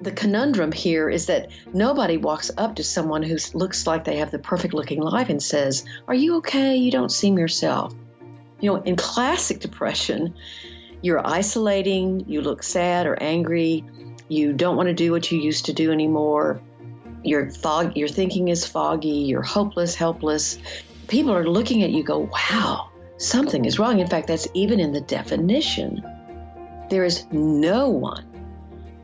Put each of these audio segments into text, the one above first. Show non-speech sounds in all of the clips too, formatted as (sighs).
the conundrum here is that nobody walks up to someone who looks like they have the perfect looking life and says, Are you okay? You don't seem yourself. You know, in classic depression, you're isolating, you look sad or angry, you don't want to do what you used to do anymore. Your fog, your thinking is foggy, you're hopeless, helpless. People are looking at you go, "Wow, something is wrong." In fact, that's even in the definition. There is no one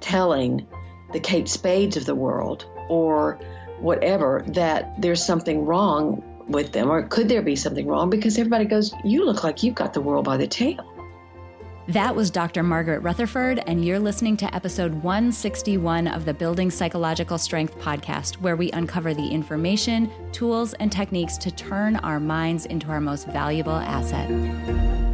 telling the Kate Spades of the world or whatever that there's something wrong with them or could there be something wrong because everybody goes, You look like you've got the world by the tail. That was Dr. Margaret Rutherford, and you're listening to episode 161 of the Building Psychological Strength podcast, where we uncover the information, tools, and techniques to turn our minds into our most valuable asset.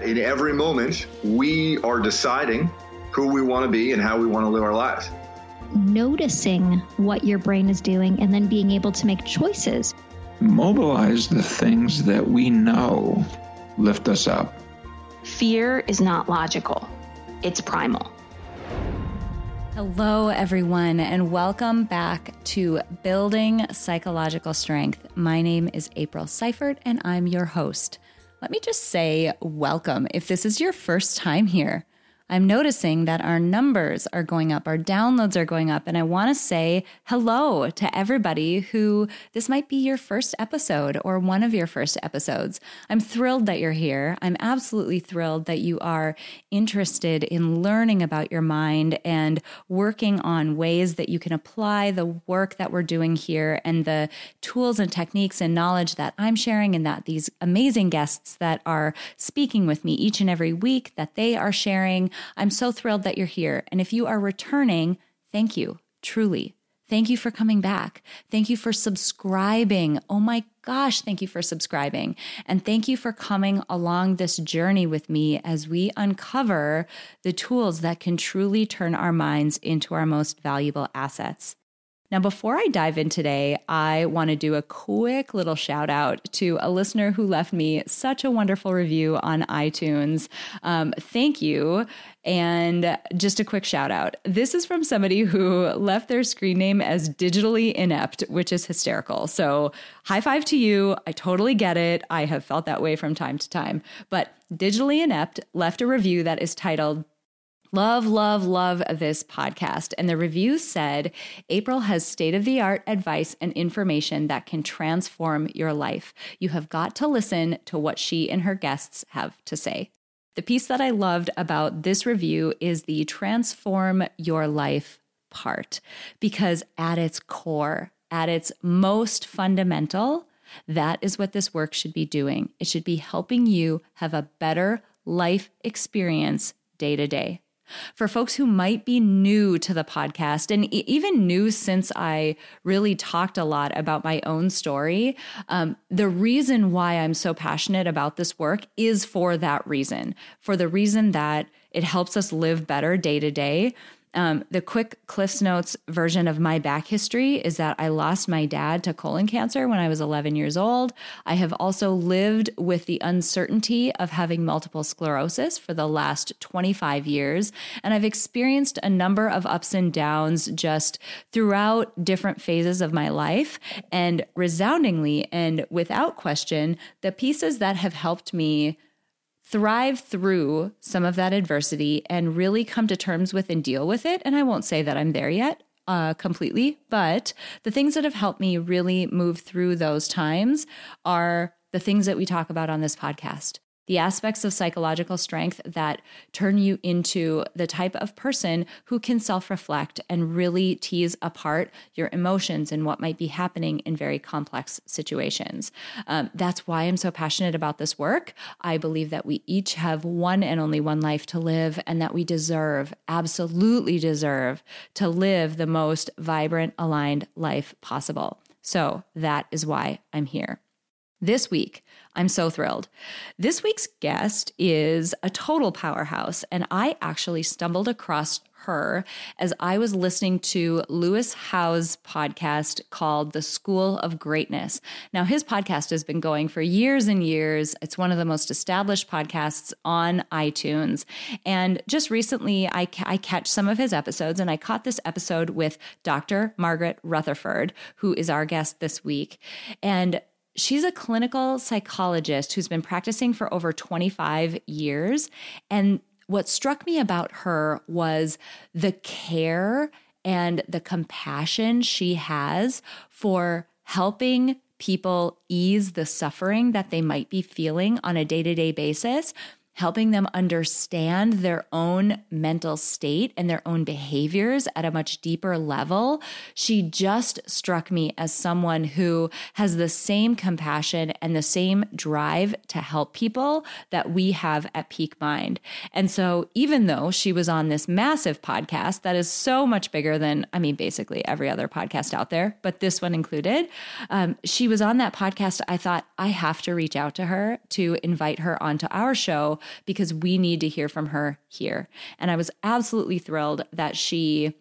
In every moment, we are deciding who we want to be and how we want to live our lives. Noticing what your brain is doing and then being able to make choices mobilize the things that we know lift us up. Fear is not logical, it's primal. Hello, everyone, and welcome back to Building Psychological Strength. My name is April Seifert, and I'm your host. Let me just say welcome if this is your first time here. I'm noticing that our numbers are going up, our downloads are going up. And I want to say hello to everybody who this might be your first episode or one of your first episodes. I'm thrilled that you're here. I'm absolutely thrilled that you are interested in learning about your mind and working on ways that you can apply the work that we're doing here and the tools and techniques and knowledge that I'm sharing and that these amazing guests that are speaking with me each and every week that they are sharing I'm so thrilled that you're here. And if you are returning, thank you, truly. Thank you for coming back. Thank you for subscribing. Oh my gosh, thank you for subscribing. And thank you for coming along this journey with me as we uncover the tools that can truly turn our minds into our most valuable assets. Now, before I dive in today, I want to do a quick little shout out to a listener who left me such a wonderful review on iTunes. Um, thank you. And just a quick shout out. This is from somebody who left their screen name as digitally inept, which is hysterical. So, high five to you. I totally get it. I have felt that way from time to time. But digitally inept left a review that is titled Love, love, love this podcast. And the review said April has state of the art advice and information that can transform your life. You have got to listen to what she and her guests have to say. The piece that I loved about this review is the transform your life part, because at its core, at its most fundamental, that is what this work should be doing. It should be helping you have a better life experience day to day. For folks who might be new to the podcast and even new since I really talked a lot about my own story, um, the reason why I'm so passionate about this work is for that reason, for the reason that it helps us live better day to day um, the quick Cliffs Notes version of my back history is that I lost my dad to colon cancer when I was 11 years old. I have also lived with the uncertainty of having multiple sclerosis for the last 25 years. And I've experienced a number of ups and downs just throughout different phases of my life. And resoundingly and without question, the pieces that have helped me thrive through some of that adversity and really come to terms with and deal with it. And I won't say that I'm there yet uh, completely, but the things that have helped me really move through those times are the things that we talk about on this podcast. The aspects of psychological strength that turn you into the type of person who can self reflect and really tease apart your emotions and what might be happening in very complex situations. Um, that's why I'm so passionate about this work. I believe that we each have one and only one life to live, and that we deserve, absolutely deserve, to live the most vibrant, aligned life possible. So that is why I'm here. This week, I'm so thrilled. This week's guest is a total powerhouse, and I actually stumbled across her as I was listening to Lewis Howes' podcast called The School of Greatness. Now, his podcast has been going for years and years. It's one of the most established podcasts on iTunes. And just recently, I, I catch some of his episodes, and I caught this episode with Dr. Margaret Rutherford, who is our guest this week. And She's a clinical psychologist who's been practicing for over 25 years. And what struck me about her was the care and the compassion she has for helping people ease the suffering that they might be feeling on a day to day basis helping them understand their own mental state and their own behaviors at a much deeper level. She just struck me as someone who has the same compassion and the same drive to help people that we have at Peak Mind. And so, even though she was on this massive podcast that is so much bigger than, I mean, basically every other podcast out there, but this one included, um, she was on that podcast. I thought, I have to reach out to her to invite her onto our show because we need to hear from her here. And I was absolutely thrilled that she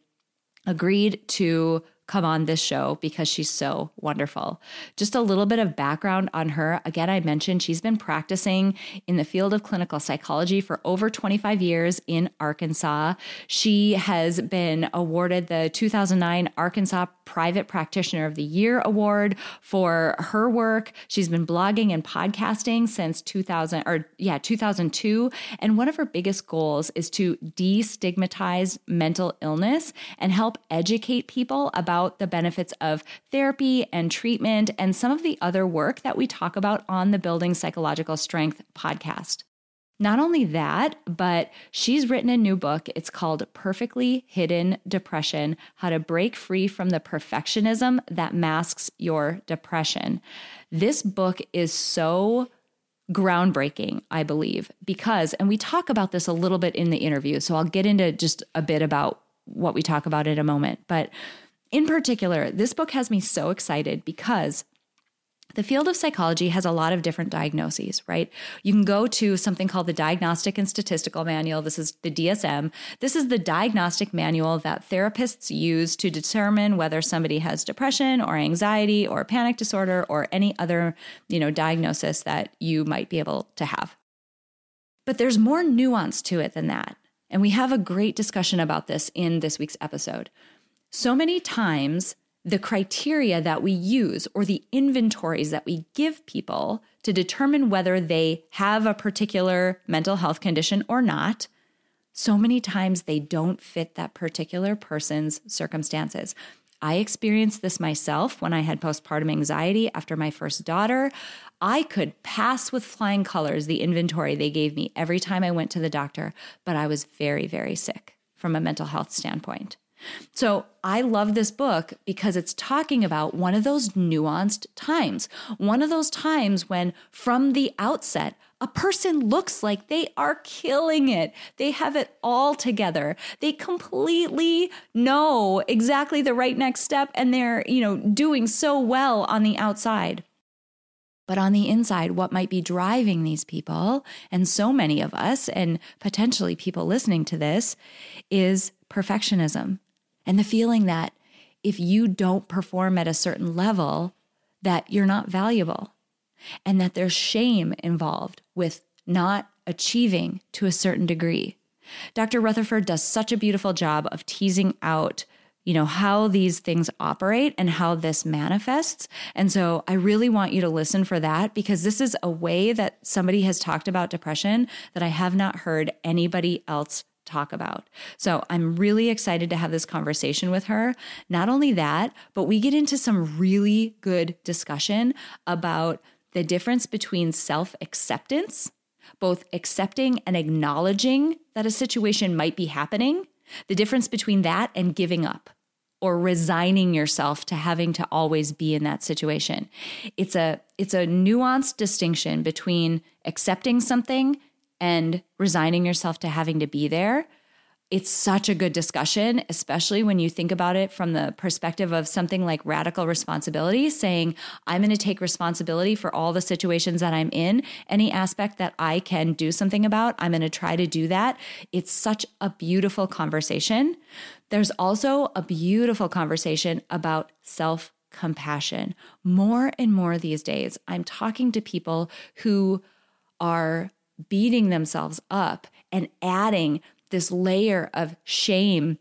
agreed to come on this show because she's so wonderful. Just a little bit of background on her. Again, I mentioned she's been practicing in the field of clinical psychology for over 25 years in Arkansas. She has been awarded the 2009 Arkansas Private Practitioner of the Year award for her work. She's been blogging and podcasting since 2000 or yeah, 2002, and one of her biggest goals is to destigmatize mental illness and help educate people about the benefits of therapy and treatment and some of the other work that we talk about on the Building Psychological Strength podcast. Not only that, but she's written a new book. It's called Perfectly Hidden Depression How to Break Free from the Perfectionism That Masks Your Depression. This book is so groundbreaking, I believe, because, and we talk about this a little bit in the interview, so I'll get into just a bit about what we talk about in a moment. But in particular, this book has me so excited because the field of psychology has a lot of different diagnoses, right? You can go to something called the Diagnostic and Statistical Manual. This is the DSM. This is the diagnostic manual that therapists use to determine whether somebody has depression or anxiety or panic disorder or any other, you know, diagnosis that you might be able to have. But there's more nuance to it than that. And we have a great discussion about this in this week's episode. So many times, the criteria that we use or the inventories that we give people to determine whether they have a particular mental health condition or not, so many times they don't fit that particular person's circumstances. I experienced this myself when I had postpartum anxiety after my first daughter. I could pass with flying colors the inventory they gave me every time I went to the doctor, but I was very, very sick from a mental health standpoint. So I love this book because it's talking about one of those nuanced times, one of those times when from the outset, a person looks like they are killing it. They have it all together. They completely know exactly the right next step and they're, you know, doing so well on the outside. But on the inside, what might be driving these people, and so many of us, and potentially people listening to this, is perfectionism and the feeling that if you don't perform at a certain level, that you're not valuable and that there's shame involved with not achieving to a certain degree. Dr. Rutherford does such a beautiful job of teasing out you know how these things operate and how this manifests and so i really want you to listen for that because this is a way that somebody has talked about depression that i have not heard anybody else talk about. So I'm really excited to have this conversation with her. Not only that, but we get into some really good discussion about the difference between self acceptance, both accepting and acknowledging that a situation might be happening, the difference between that and giving up or resigning yourself to having to always be in that situation. It's a it's a nuanced distinction between accepting something and resigning yourself to having to be there it's such a good discussion, especially when you think about it from the perspective of something like radical responsibility, saying, I'm going to take responsibility for all the situations that I'm in. Any aspect that I can do something about, I'm going to try to do that. It's such a beautiful conversation. There's also a beautiful conversation about self compassion. More and more these days, I'm talking to people who are beating themselves up and adding this layer of shame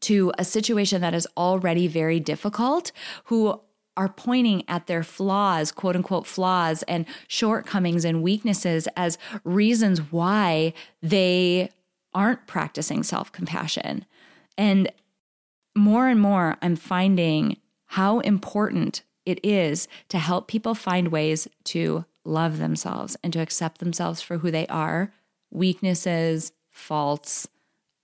to a situation that is already very difficult, who are pointing at their flaws, quote unquote flaws, and shortcomings and weaknesses as reasons why they aren't practicing self compassion. And more and more, I'm finding how important it is to help people find ways to love themselves and to accept themselves for who they are, weaknesses, faults,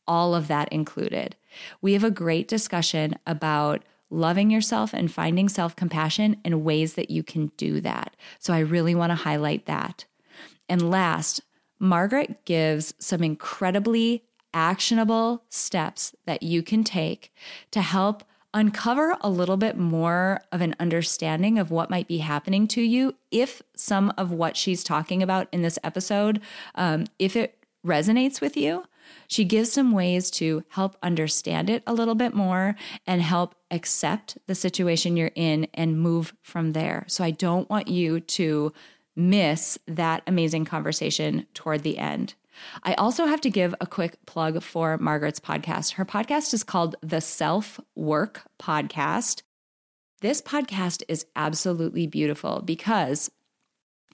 all of that included. We have a great discussion about loving yourself and finding self compassion and ways that you can do that. So I really want to highlight that. And last, Margaret gives some incredibly actionable steps that you can take to help uncover a little bit more of an understanding of what might be happening to you if some of what she's talking about in this episode um, if it resonates with you. She gives some ways to help understand it a little bit more and help accept the situation you're in and move from there. So I don't want you to miss that amazing conversation toward the end. I also have to give a quick plug for Margaret's podcast. Her podcast is called the Self Work Podcast. This podcast is absolutely beautiful because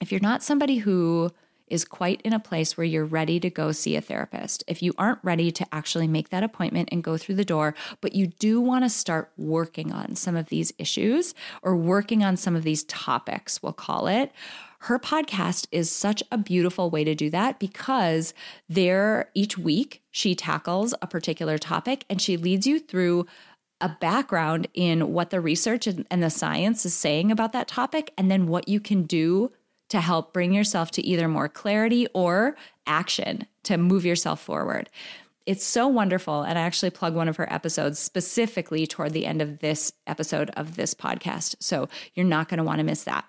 if you're not somebody who is quite in a place where you're ready to go see a therapist. If you aren't ready to actually make that appointment and go through the door, but you do want to start working on some of these issues or working on some of these topics, we'll call it. Her podcast is such a beautiful way to do that because there each week she tackles a particular topic and she leads you through a background in what the research and the science is saying about that topic and then what you can do to help bring yourself to either more clarity or action to move yourself forward. It's so wonderful. And I actually plug one of her episodes specifically toward the end of this episode of this podcast. So you're not going to want to miss that.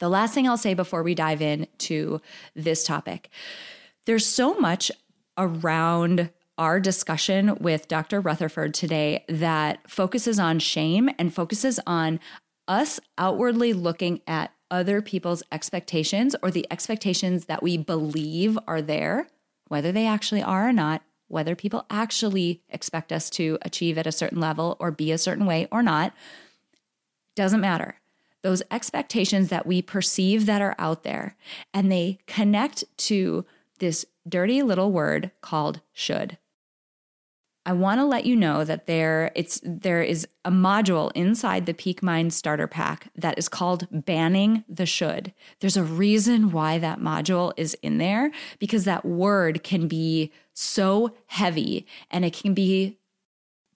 The last thing I'll say before we dive into this topic there's so much around our discussion with Dr. Rutherford today that focuses on shame and focuses on us outwardly looking at other people's expectations or the expectations that we believe are there, whether they actually are or not, whether people actually expect us to achieve at a certain level or be a certain way or not, doesn't matter. Those expectations that we perceive that are out there, and they connect to this dirty little word called should. I want to let you know that there it's there is a module inside the Peak Mind starter pack that is called banning the should. There's a reason why that module is in there because that word can be so heavy and it can be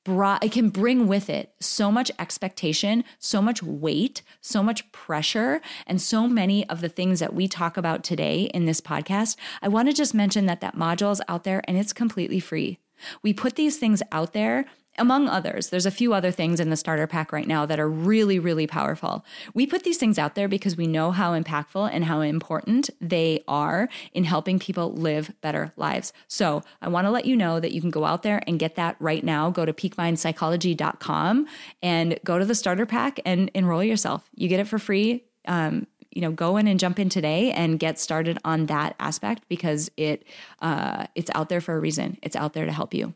brought it can bring with it so much expectation, so much weight, so much pressure, and so many of the things that we talk about today in this podcast. I want to just mention that that module is out there and it's completely free. We put these things out there among others. There's a few other things in the starter pack right now that are really, really powerful. We put these things out there because we know how impactful and how important they are in helping people live better lives. So I want to let you know that you can go out there and get that right now. Go to peakmindpsychology.com and go to the starter pack and enroll yourself. You get it for free. Um, you know go in and jump in today and get started on that aspect because it uh, it's out there for a reason it's out there to help you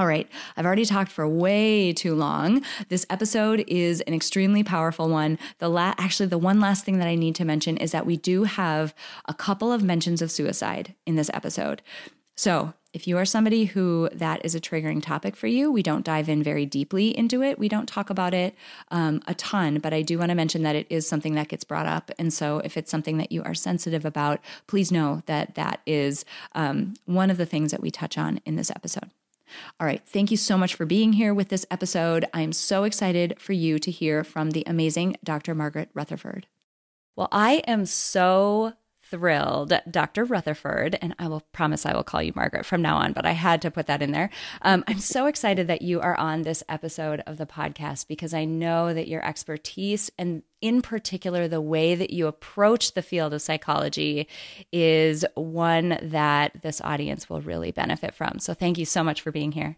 all right, I've already talked for way too long. This episode is an extremely powerful one. The la- actually the one last thing that I need to mention is that we do have a couple of mentions of suicide in this episode. So, if you are somebody who that is a triggering topic for you, we don't dive in very deeply into it. We don't talk about it um, a ton, but I do want to mention that it is something that gets brought up. And so if it's something that you are sensitive about, please know that that is um, one of the things that we touch on in this episode. All right. Thank you so much for being here with this episode. I am so excited for you to hear from the amazing Dr. Margaret Rutherford. Well, I am so thrilled, Dr. Rutherford, and I will promise I will call you Margaret from now on, but I had to put that in there. Um, I'm so excited that you are on this episode of the podcast because I know that your expertise and, in particular, the way that you approach the field of psychology is one that this audience will really benefit from. So, thank you so much for being here.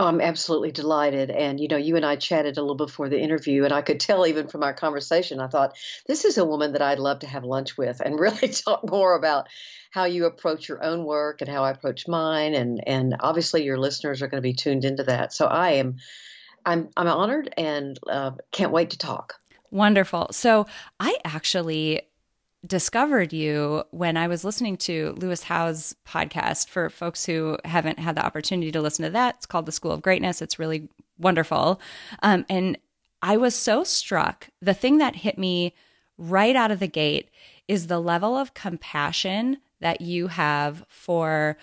Oh, I'm absolutely delighted. And, you know, you and I chatted a little before the interview, and I could tell even from our conversation, I thought, this is a woman that I'd love to have lunch with and (laughs) really talk more about how you approach your own work and how I approach mine. And, and obviously, your listeners are going to be tuned into that. So I am. I'm, I'm honored and uh, can't wait to talk. Wonderful. So I actually discovered you when I was listening to Lewis Howes' podcast. For folks who haven't had the opportunity to listen to that, it's called The School of Greatness. It's really wonderful. Um, and I was so struck. The thing that hit me right out of the gate is the level of compassion that you have for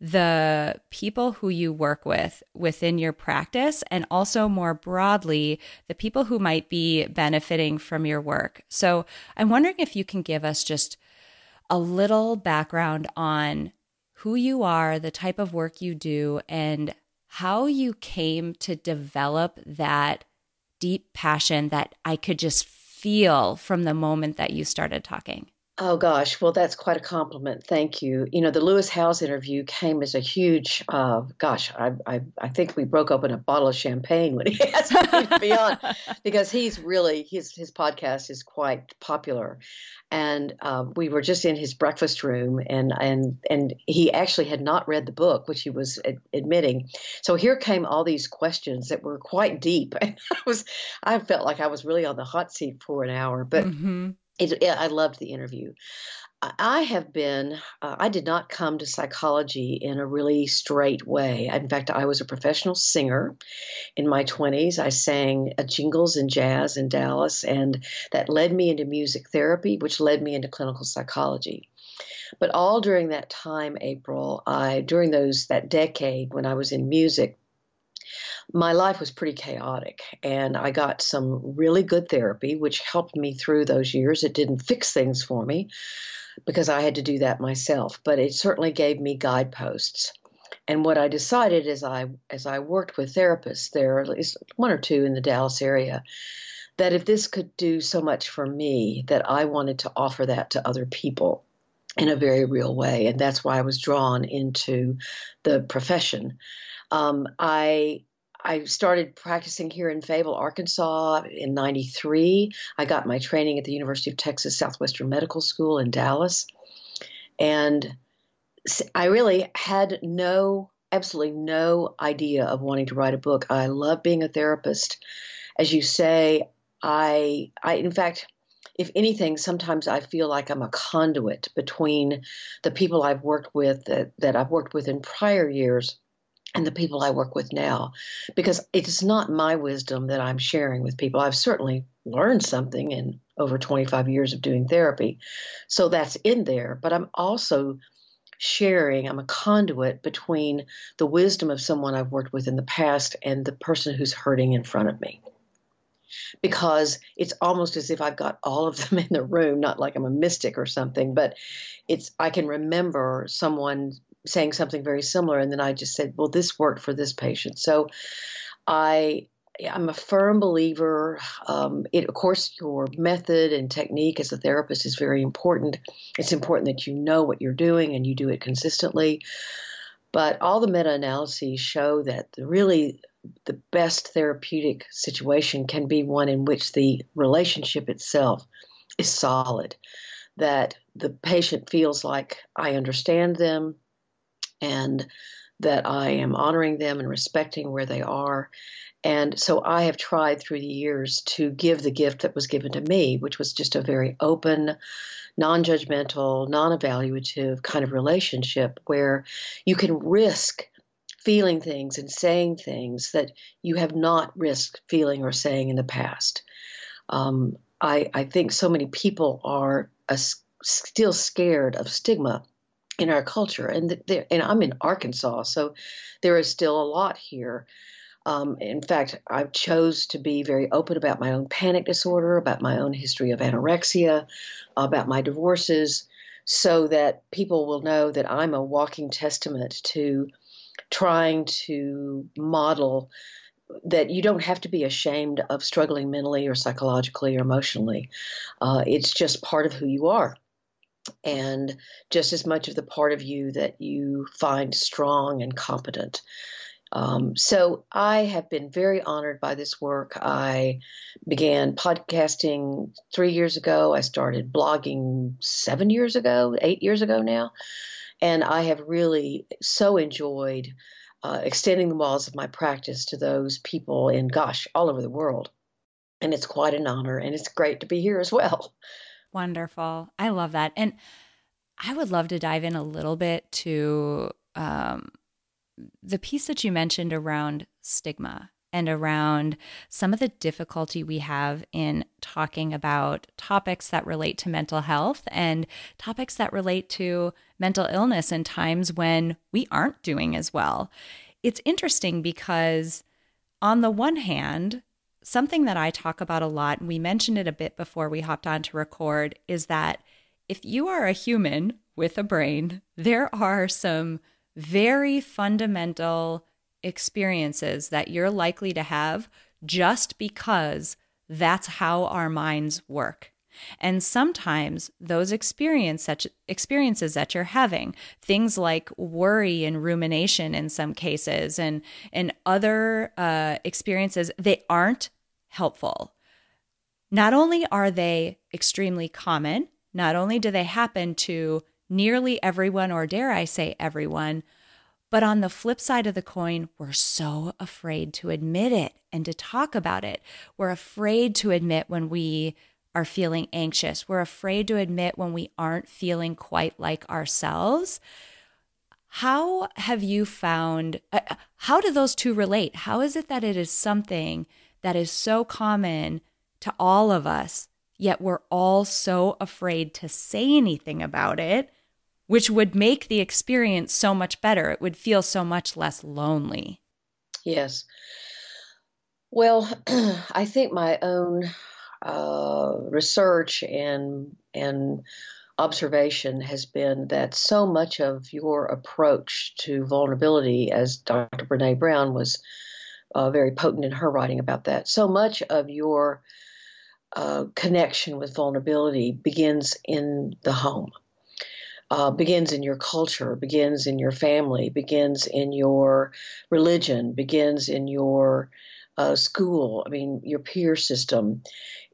the people who you work with within your practice and also more broadly the people who might be benefiting from your work. So I'm wondering if you can give us just a little background on who you are, the type of work you do, and how you came to develop that deep passion that I could just feel from the moment that you started talking. Oh gosh, well that's quite a compliment. Thank you. You know, the Lewis Howes interview came as a huge. Uh, gosh, I, I I think we broke open a bottle of champagne when he (laughs) asked me to be on, (laughs) because he's really his his podcast is quite popular, and uh, we were just in his breakfast room, and and and he actually had not read the book, which he was ad- admitting. So here came all these questions that were quite deep, (laughs) and I was I felt like I was really on the hot seat for an hour, but. Mm-hmm it, I loved the interview. I have been, uh, I did not come to psychology in a really straight way. In fact, I was a professional singer in my 20s. I sang jingles and jazz in Dallas, and that led me into music therapy, which led me into clinical psychology. But all during that time, April, I during those that decade when I was in music, my life was pretty chaotic and I got some really good therapy, which helped me through those years. It didn't fix things for me because I had to do that myself, but it certainly gave me guideposts. And what I decided as I as I worked with therapists, there are at least one or two in the Dallas area, that if this could do so much for me, that I wanted to offer that to other people in a very real way. And that's why I was drawn into the profession. Um, I I started practicing here in Fayetteville, Arkansas in 93. I got my training at the University of Texas Southwestern Medical School in Dallas. And I really had no, absolutely no idea of wanting to write a book. I love being a therapist. As you say, I, I, in fact, if anything, sometimes I feel like I'm a conduit between the people I've worked with that, that I've worked with in prior years and the people I work with now, because it's not my wisdom that I'm sharing with people. I've certainly learned something in over 25 years of doing therapy. So that's in there, but I'm also sharing, I'm a conduit between the wisdom of someone I've worked with in the past and the person who's hurting in front of me. Because it's almost as if I've got all of them (laughs) in the room, not like I'm a mystic or something, but it's I can remember someone saying something very similar, and then I just said, "Well, this worked for this patient." So, I I'm a firm believer. Um, it, of course, your method and technique as a therapist is very important. It's important that you know what you're doing and you do it consistently. But all the meta analyses show that really the best therapeutic situation can be one in which the relationship itself is solid. That the patient feels like I understand them, and that I am honoring them and respecting where they are. And so I have tried through the years to give the gift that was given to me, which was just a very open, non judgmental, non evaluative kind of relationship where you can risk feeling things and saying things that you have not risked feeling or saying in the past. Um, I, I think so many people are uh, still scared of stigma in our culture, and and I'm in Arkansas, so there is still a lot here. Um, in fact, I chose to be very open about my own panic disorder, about my own history of anorexia, about my divorces, so that people will know that I'm a walking testament to trying to model that you don't have to be ashamed of struggling mentally or psychologically or emotionally. Uh, it's just part of who you are. And just as much of the part of you that you find strong and competent. Um, so I have been very honored by this work. I began podcasting three years ago. I started blogging seven years ago, eight years ago now. And I have really so enjoyed uh, extending the walls of my practice to those people in, gosh, all over the world. And it's quite an honor, and it's great to be here as well. Wonderful. I love that. And I would love to dive in a little bit to um, the piece that you mentioned around stigma and around some of the difficulty we have in talking about topics that relate to mental health and topics that relate to mental illness in times when we aren't doing as well. It's interesting because, on the one hand, something that I talk about a lot, and we mentioned it a bit before we hopped on to record, is that if you are a human with a brain, there are some very fundamental experiences that you're likely to have just because that's how our minds work. And sometimes those experience such experiences that you're having, things like worry and rumination in some cases, and and other uh, experiences, they aren't helpful. Not only are they extremely common, not only do they happen to nearly everyone, or dare I say everyone, but on the flip side of the coin, we're so afraid to admit it and to talk about it. We're afraid to admit when we are feeling anxious. We're afraid to admit when we aren't feeling quite like ourselves. How have you found, uh, how do those two relate? How is it that it is something that is so common to all of us, yet we're all so afraid to say anything about it? which would make the experience so much better. It would feel so much less lonely. Yes. Well, (clears throat) I think my own uh, research and and observation has been that so much of your approach to vulnerability, as Dr. Brene Brown was uh, very potent in her writing about that, so much of your uh, connection with vulnerability begins in the home uh, begins in your culture, begins in your family, begins in your religion, begins in your uh, school. I mean, your peer system.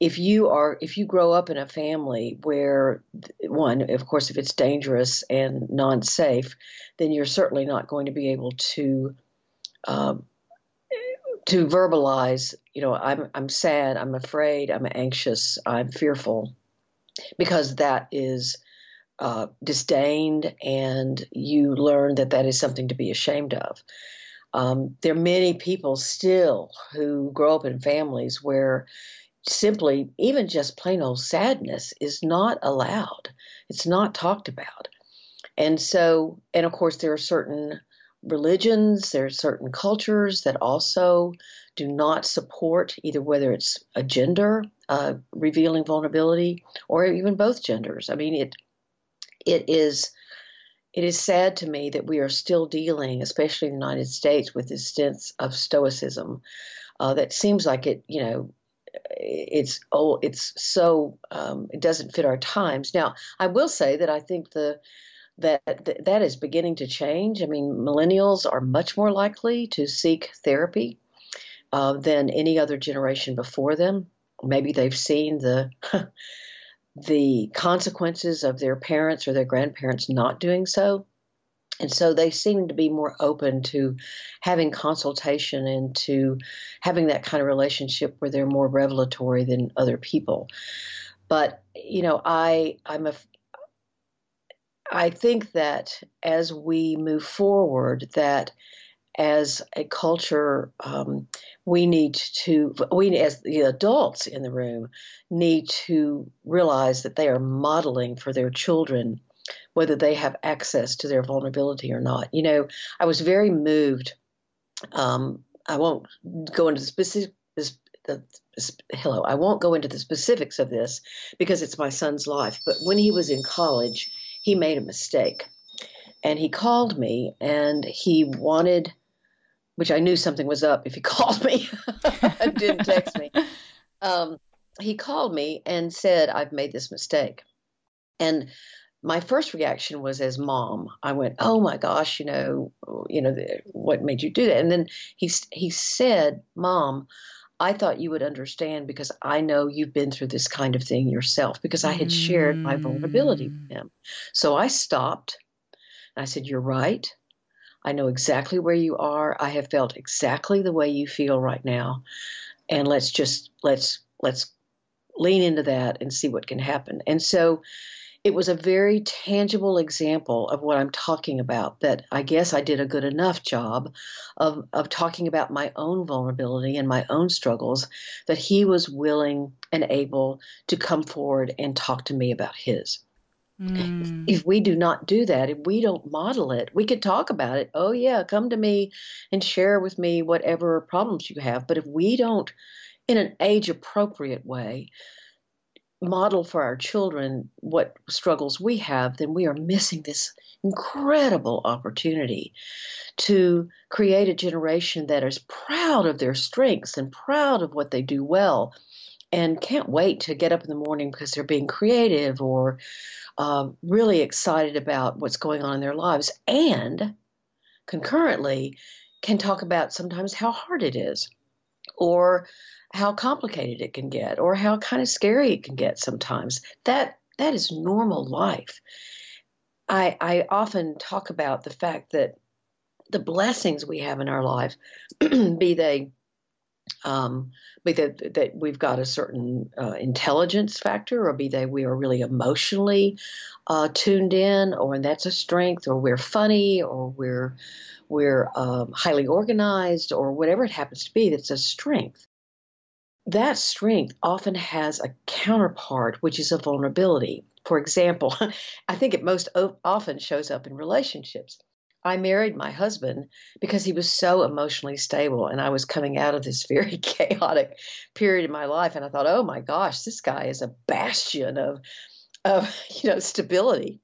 If you are, if you grow up in a family where one, of course, if it's dangerous and non-safe, then you're certainly not going to be able to. Uh, to verbalize, you know, I'm I'm sad, I'm afraid, I'm anxious, I'm fearful, because that is uh, disdained and you learn that that is something to be ashamed of. Um, there are many people still who grow up in families where simply, even just plain old sadness is not allowed, it's not talked about. And so, and of course, there are certain religions, there are certain cultures that also do not support either whether it's a gender uh, revealing vulnerability or even both genders. I mean, it it is it is sad to me that we are still dealing, especially in the United States, with this sense of stoicism uh, that seems like it, you know, it's oh, it's so um, it doesn't fit our times. Now, I will say that I think the that that is beginning to change. I mean, millennials are much more likely to seek therapy uh, than any other generation before them. Maybe they've seen the (laughs) the consequences of their parents or their grandparents not doing so. And so they seem to be more open to having consultation and to having that kind of relationship where they're more revelatory than other people. But you know, I I'm a I think that as we move forward, that as a culture, um, we need to, we as the adults in the room, need to realize that they are modeling for their children whether they have access to their vulnerability or not. You know, I was very moved. Um, I won't go into the specific. The, hello, I won't go into the specifics of this because it's my son's life. But when he was in college, he made a mistake, and he called me and he wanted which I knew something was up if he (laughs) called me and (laughs) didn't text me. Um, he called me and said, I've made this mistake. And my first reaction was as mom. I went, "Oh my gosh, you know, you know, what made you do that?" And then he he said, "Mom, I thought you would understand because I know you've been through this kind of thing yourself because I had mm. shared my vulnerability with him." So I stopped. And I said, "You're right. I know exactly where you are. I have felt exactly the way you feel right now. And let's just let's let's lean into that and see what can happen." And so it was a very tangible example of what I'm talking about. That I guess I did a good enough job of, of talking about my own vulnerability and my own struggles that he was willing and able to come forward and talk to me about his. Mm. If we do not do that, if we don't model it, we could talk about it. Oh, yeah, come to me and share with me whatever problems you have. But if we don't, in an age appropriate way, model for our children what struggles we have, then we are missing this incredible opportunity to create a generation that is proud of their strengths and proud of what they do well and can't wait to get up in the morning because they're being creative or uh, really excited about what's going on in their lives and concurrently can talk about sometimes how hard it is or how complicated it can get or how kind of scary it can get sometimes. That that is normal life. I I often talk about the fact that the blessings we have in our life, (clears throat) be they um, be that that we've got a certain uh, intelligence factor, or be they we are really emotionally uh, tuned in, or that's a strength, or we're funny, or we're we're um, highly organized, or whatever it happens to be, that's a strength that strength often has a counterpart, which is a vulnerability. For example, (laughs) I think it most often shows up in relationships. I married my husband because he was so emotionally stable, and I was coming out of this (laughs) very chaotic period in my life. And I thought, oh my gosh, this guy is a bastion of, of (laughs) you know, stability.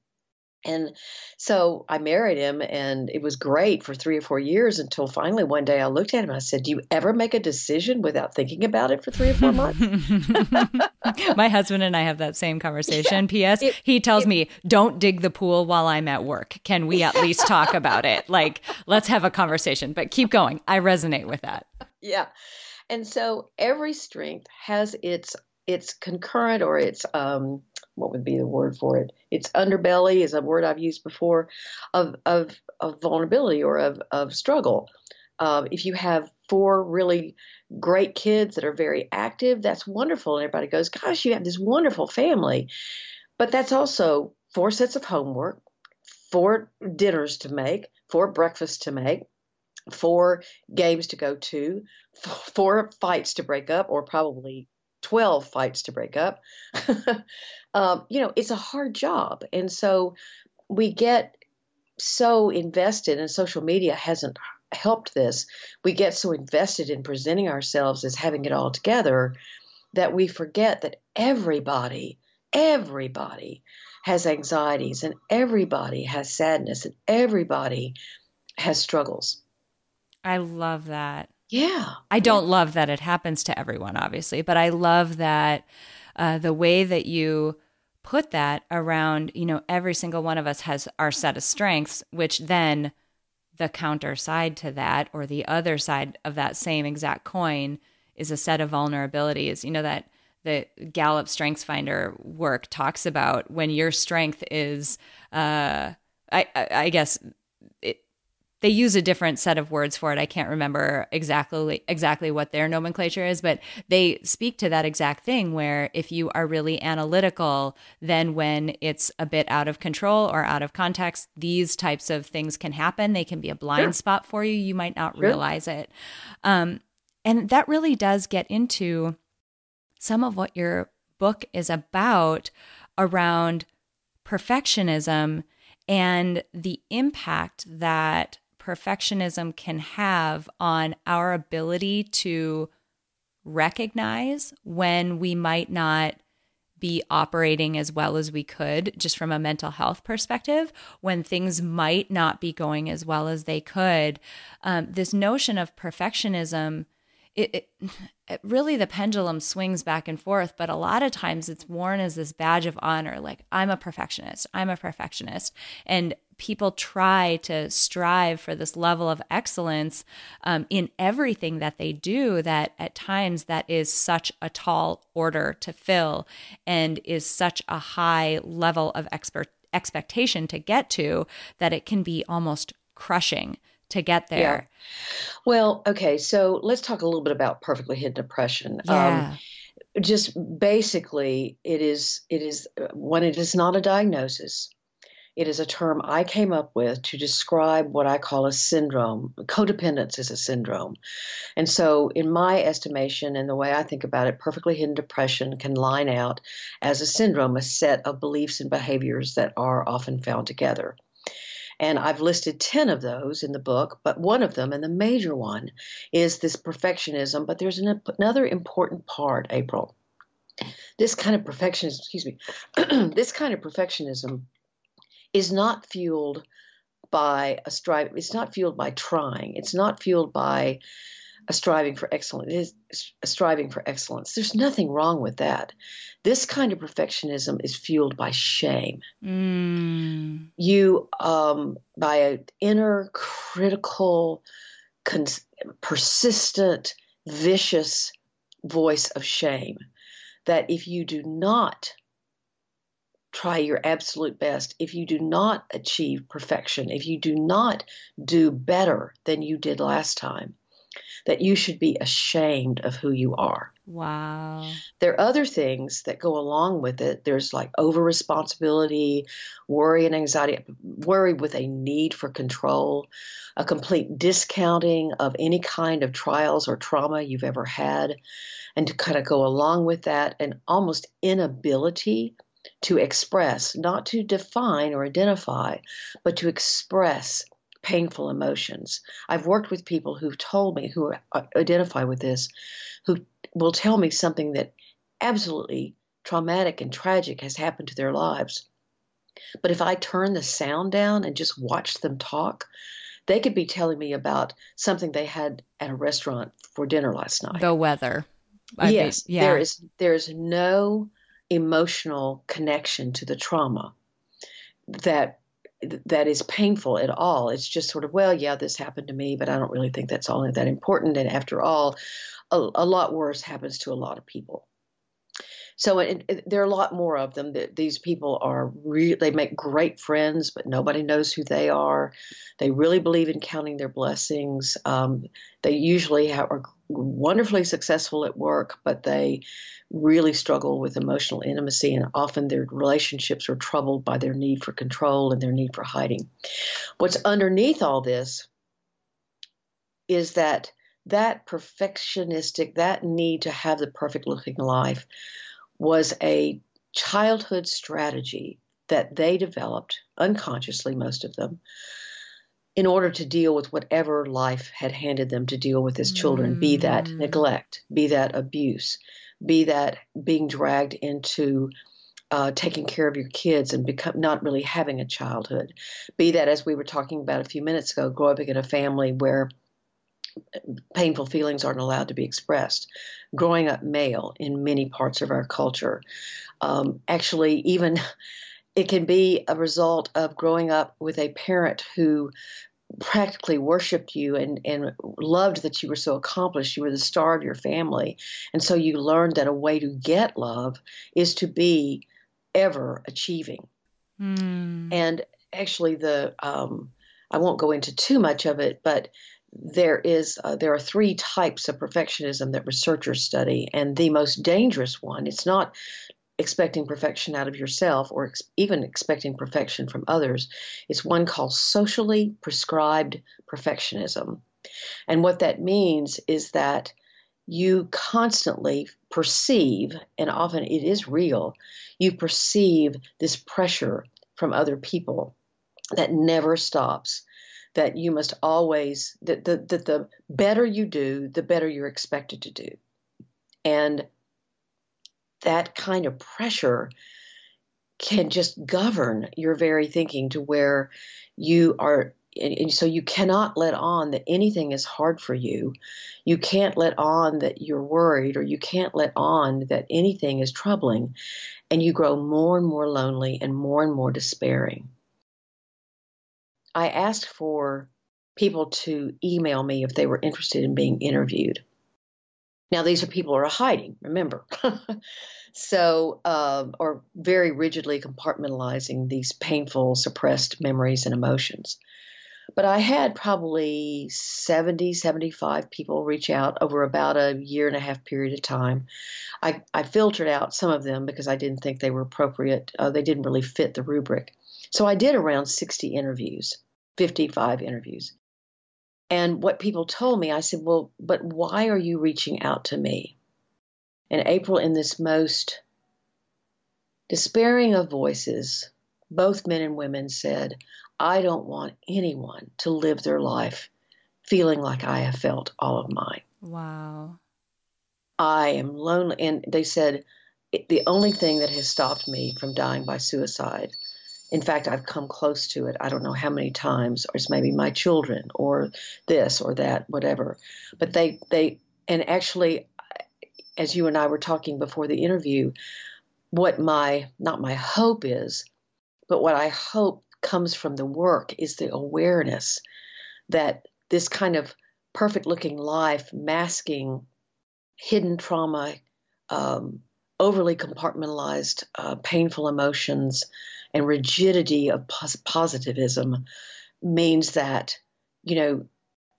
And so I married him, and it was great for three or four years until finally one day I looked at him and I said, Do you ever make a decision without thinking about it for three or four months? (laughs) My husband and I have that same conversation. Yeah, P.S. It, he tells it, me, Don't dig the pool while I'm at work. Can we at least talk about it? Like, let's have a conversation, but keep going. I resonate with that. Yeah. And so every strength has its its concurrent or its um, what would be the word for it? It's underbelly is a word I've used before of of, of vulnerability or of of struggle. Uh, if you have four really great kids that are very active, that's wonderful, and everybody goes, "Gosh, you have this wonderful family," but that's also four sets of homework, four dinners to make, four breakfasts to make, four games to go to, four fights to break up, or probably 12 fights to break up. (laughs) um, you know, it's a hard job. And so we get so invested, and social media hasn't helped this. We get so invested in presenting ourselves as having it all together that we forget that everybody, everybody has anxieties, and everybody has sadness, and everybody has struggles. I love that. Yeah. I don't love that it happens to everyone, obviously, but I love that uh, the way that you put that around, you know, every single one of us has our set of strengths, which then the counter side to that or the other side of that same exact coin is a set of vulnerabilities. You know, that the Gallup Strengths Finder work talks about when your strength is, uh, I, I guess, they use a different set of words for it. I can't remember exactly exactly what their nomenclature is, but they speak to that exact thing where if you are really analytical, then when it's a bit out of control or out of context, these types of things can happen. They can be a blind sure. spot for you. You might not sure. realize it. Um, and that really does get into some of what your book is about around perfectionism and the impact that perfectionism can have on our ability to recognize when we might not be operating as well as we could, just from a mental health perspective, when things might not be going as well as they could. Um, this notion of perfectionism it, it, it, really the pendulum swings back and forth but a lot of times it's worn as this badge of honor like i'm a perfectionist i'm a perfectionist and people try to strive for this level of excellence um, in everything that they do that at times that is such a tall order to fill and is such a high level of expert expectation to get to that it can be almost crushing to get there. Yeah. Well, okay, so let's talk a little bit about perfectly hidden depression. Um, yeah. Um, just basically, it is it is when it is not a diagnosis. It is a term I came up with to describe what I call a syndrome. Codependence is a syndrome. And so, in my estimation and the way I think about it, perfectly hidden depression can line out as a syndrome, a set of beliefs and behaviors that are often found together. And I've listed 10 of those in the book, but one of them, and the major one, is this perfectionism. But there's an, another important part, April. This kind of perfectionism, excuse me, (clears throat) this kind of perfectionism is not fueled by a strive. It's not fueled by trying. It's not fueled by a striving for excellence. It is a striving for excellence. There's nothing wrong with that. This kind of perfectionism is fueled by shame. Mm. You, um, by an inner critical, cons- persistent, vicious voice of shame, that if you do not try your absolute best, if you do not achieve perfection, if you do not do better than you did last time, that you should be ashamed of who you are. Wow. There are other things that go along with it. There's like over responsibility, worry and anxiety, worry with a need for control, a complete discounting of any kind of trials or trauma you've ever had. And to kind of go along with that, an almost inability to express, not to define or identify, but to express painful emotions. I've worked with people who've told me, who identify with this, who will tell me something that absolutely traumatic and tragic has happened to their lives. But if I turn the sound down and just watch them talk, they could be telling me about something they had at a restaurant for dinner last night. The weather. I yes, yeah. there is there is no emotional connection to the trauma that that is painful at all. It's just sort of, well, yeah, this happened to me, but I don't really think that's all that important. And after all, a, a lot worse happens to a lot of people. So it, it, there are a lot more of them. That these people are re- they make great friends, but nobody knows who they are. They really believe in counting their blessings. Um, they usually have, are wonderfully successful at work, but they really struggle with emotional intimacy, and often their relationships are troubled by their need for control and their need for hiding. What's underneath all this is that that perfectionistic, that need to have the perfect looking life was a childhood strategy that they developed unconsciously, most of them, in order to deal with whatever life had handed them to deal with as children, mm. be that mm. neglect, be that abuse, be that being dragged into uh, taking care of your kids and become not really having a childhood, be that as we were talking about a few minutes ago, growing up in a family where painful feelings aren't allowed to be expressed, growing up male in many parts of our culture, um, actually even. (laughs) It can be a result of growing up with a parent who practically worshiped you and, and loved that you were so accomplished. You were the star of your family. And so you learned that a way to get love is to be ever achieving. Mm. And actually, the um, I won't go into too much of it, but there is uh, there are three types of perfectionism that researchers study, and the most dangerous one. It's not expecting perfection out of yourself or ex- even expecting perfection from others. It's one called socially prescribed perfectionism. And what that means is that you constantly perceive, and often it is real, you perceive this pressure from other people that never stops. That you must always, that the, that the better you do, the better you're expected to do. And that kind of pressure can just govern your very thinking to where you are and, so you cannot let on that anything is hard for you. You can't let on that you're worried, or you can't let on that anything is troubling. And you grow more and more lonely and more and more despairing. I asked for people to email me if they were interested in being interviewed. Now, these are people who are hiding, remember. (laughs) so, uh, or very rigidly compartmentalizing these painful, suppressed memories and emotions. But I had probably 70, 75 people reach out over about a year and a half period of time. I, I filtered out some of them because I didn't think they were appropriate. Uh, they didn't really fit the rubric. So I did around 60 interviews, 55 interviews. And what people told me, I said, well, but why are you reaching out to me? And April, in this most despairing of voices, both men and women said, I don't want anyone to live their life feeling like I have felt all of mine. Wow. I am lonely. And they said, the only thing that has stopped me from dying by suicide, in fact, I've come close to it. I don't know how many times, or it's maybe my children, or this or that, whatever. But they, they, and actually, as you and I were talking before the interview, what my, not my hope is, but what I hope comes from the work is the awareness that this kind of perfect looking life masking hidden trauma, um, overly compartmentalized, uh, painful emotions, and rigidity of pos- positivism means that, you know,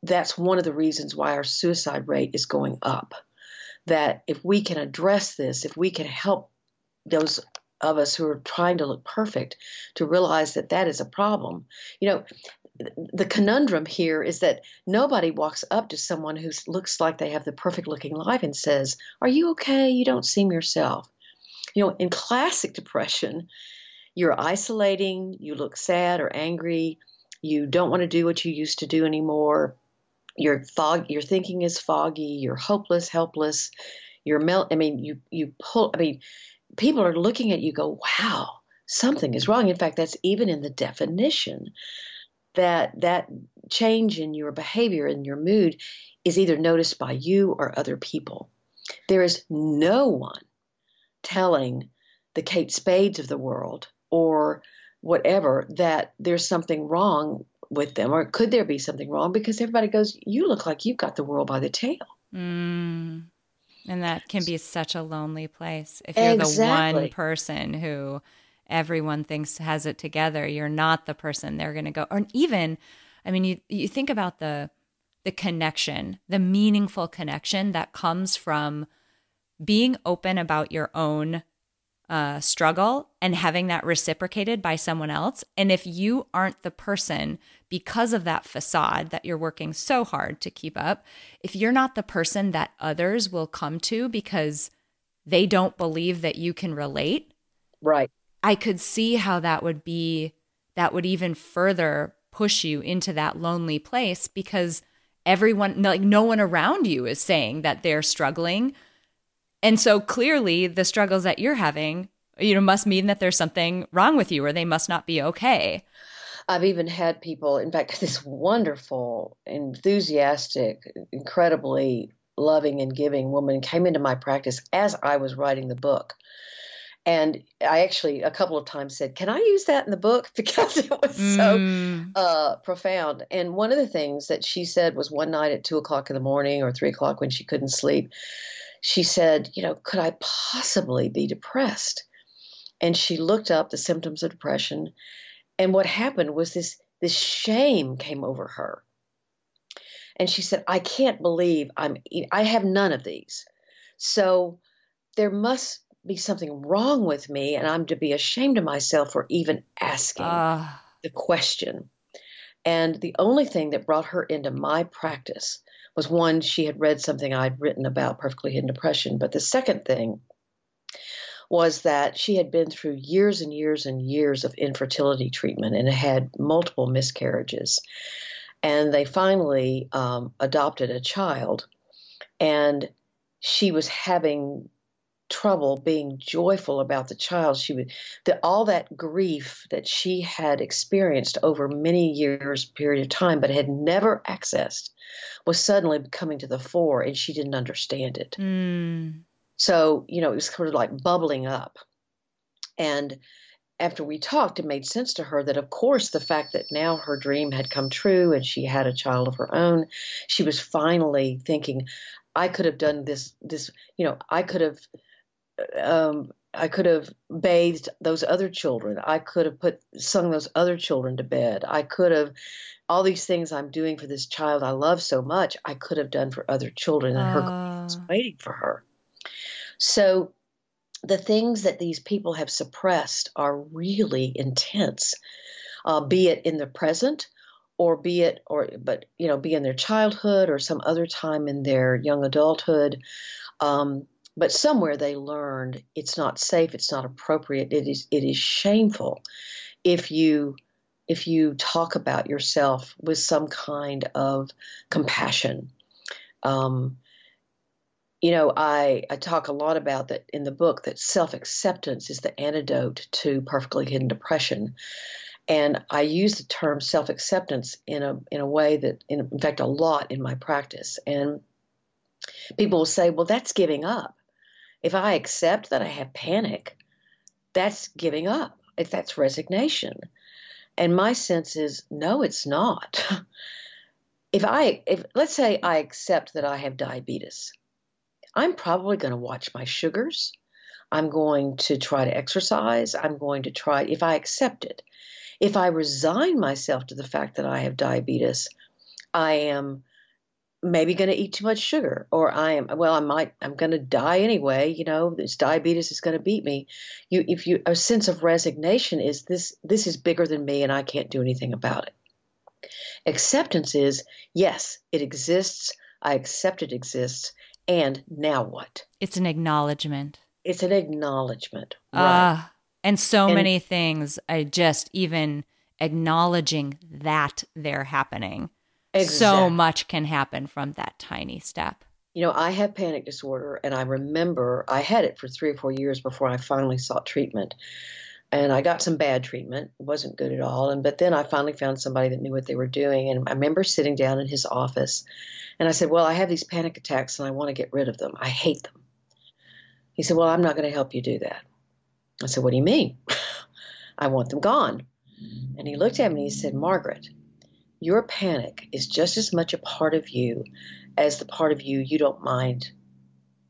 that's one of the reasons why our suicide rate is going up. That if we can address this, if we can help those of us who are trying to look perfect to realize that that is a problem. You know, the conundrum here is that nobody walks up to someone who looks like they have the perfect looking life and says, Are you okay? You don't seem yourself. You know, in classic depression, you're isolating, you look sad or angry, you don't want to do what you used to do anymore. Your fog, your thinking is foggy, you're hopeless, helpless, you're melt. I mean, you you pull. I mean, people are looking at you go, wow, something is wrong. In fact, that's even in the definition that that change in your behavior and your mood is either noticed by you or other people. There is no one telling the Kate Spades of the world or whatever that there's something wrong with them or could there be something wrong because everybody goes you look like you've got the world by the tail mm. And that can be such a lonely place. If you're exactly. the one person who everyone thinks has it together, you're not the person they're going to go. Or even, I mean, you you think about the the connection, the meaningful connection that comes from being open about your own uh, struggle and having that reciprocated by someone else. And if you aren't the person because of that facade that you're working so hard to keep up, if you're not the person that others will come to because they don't believe that you can relate, right? I could see how that would be, that would even further push you into that lonely place because everyone, like no one around you is saying that they're struggling and so clearly the struggles that you're having, you know, must mean that there's something wrong with you or they must not be okay. I've even had people, in fact, (laughs) this wonderful, enthusiastic, incredibly loving and giving woman came into my practice as I was writing the book. And I actually a couple of times said, "Can I use that in the book?" (laughs) Because it was mm. so uh, profound. And one of the things that she said was one night at two o'clock in the morning or three o'clock when she couldn't sleep, she said, You know, could I possibly be depressed? And she looked up the symptoms of depression. And what happened was this this shame came over her. And she said, I can't believe I'm, I have none of these. So there must be something wrong with me, and I'm to be ashamed of myself for even asking uh. the question. And the only thing that brought her into my practice was one, she had read something I'd written about perfectly hidden depression. But the second thing was that she had been through years and years and years of infertility treatment and had multiple miscarriages. And they finally um, adopted a child. And she was having trouble being joyful about the child. She would that all that grief that she had experienced over many years period of time but had never accessed was suddenly coming to the fore and she didn't understand it. Mm. so you know it was sort of like bubbling up. And after we talked it made sense to her that of course the fact that now her dream had come true and she had a child of her own she was finally thinking I could have done this this you know I could have um, I could have bathed those other children. I could have put sung those other children to bed. I could have all these things I'm doing for this child I love so much. I could have done for other children, and uh. her was waiting for her. So the things that these people have suppressed are really intense, uh, be it in the present or be it or but you know be in their childhood or some other time in their young adulthood um, but somewhere they learned it's not safe, it's not appropriate, it is it is shameful if you if you talk about yourself with some kind of compassion. Um, you know, I, I talk a lot about that in the book that self acceptance is the antidote to perfectly hidden depression. And I use the term self acceptance in a in a way that, in, in fact, a lot in my practice. And people will say, "Well, that's giving up." If I accept that I have panic, that's giving up. If that's resignation. And my sense is no, it's not. (laughs) if I if let's say I accept that I have diabetes, I'm probably going to watch my sugars. I'm going to try to exercise. I'm going to try if I accept it. If I resign myself to the fact that I have diabetes, I am maybe going to eat too much sugar or i am well i might i'm going to die anyway you know this diabetes is going to beat me. You if you a sense of resignation is this this is bigger than me and i can't do anything about it. Acceptance is yes it exists i accept it exists and now what? It's an acknowledgement. It's an acknowledgement right. Uh, and so and, many things i just even acknowledging that they're happening Exactly. So much can happen from that tiny step. You know, I have panic disorder, and I remember I had it for three or four years before I finally sought treatment. And I got some bad treatment; it wasn't good at all. And but then I finally found somebody that knew what they were doing. And I remember sitting down in his office, and I said, "Well, I have these panic attacks, and I want to get rid of them. I hate them." He said, "Well, I'm not going to help you do that." I said, "What do you mean?" (laughs) I want them gone. And he looked at me and he said, "Margaret." Your panic is just as much a part of you as the part of you you don't mind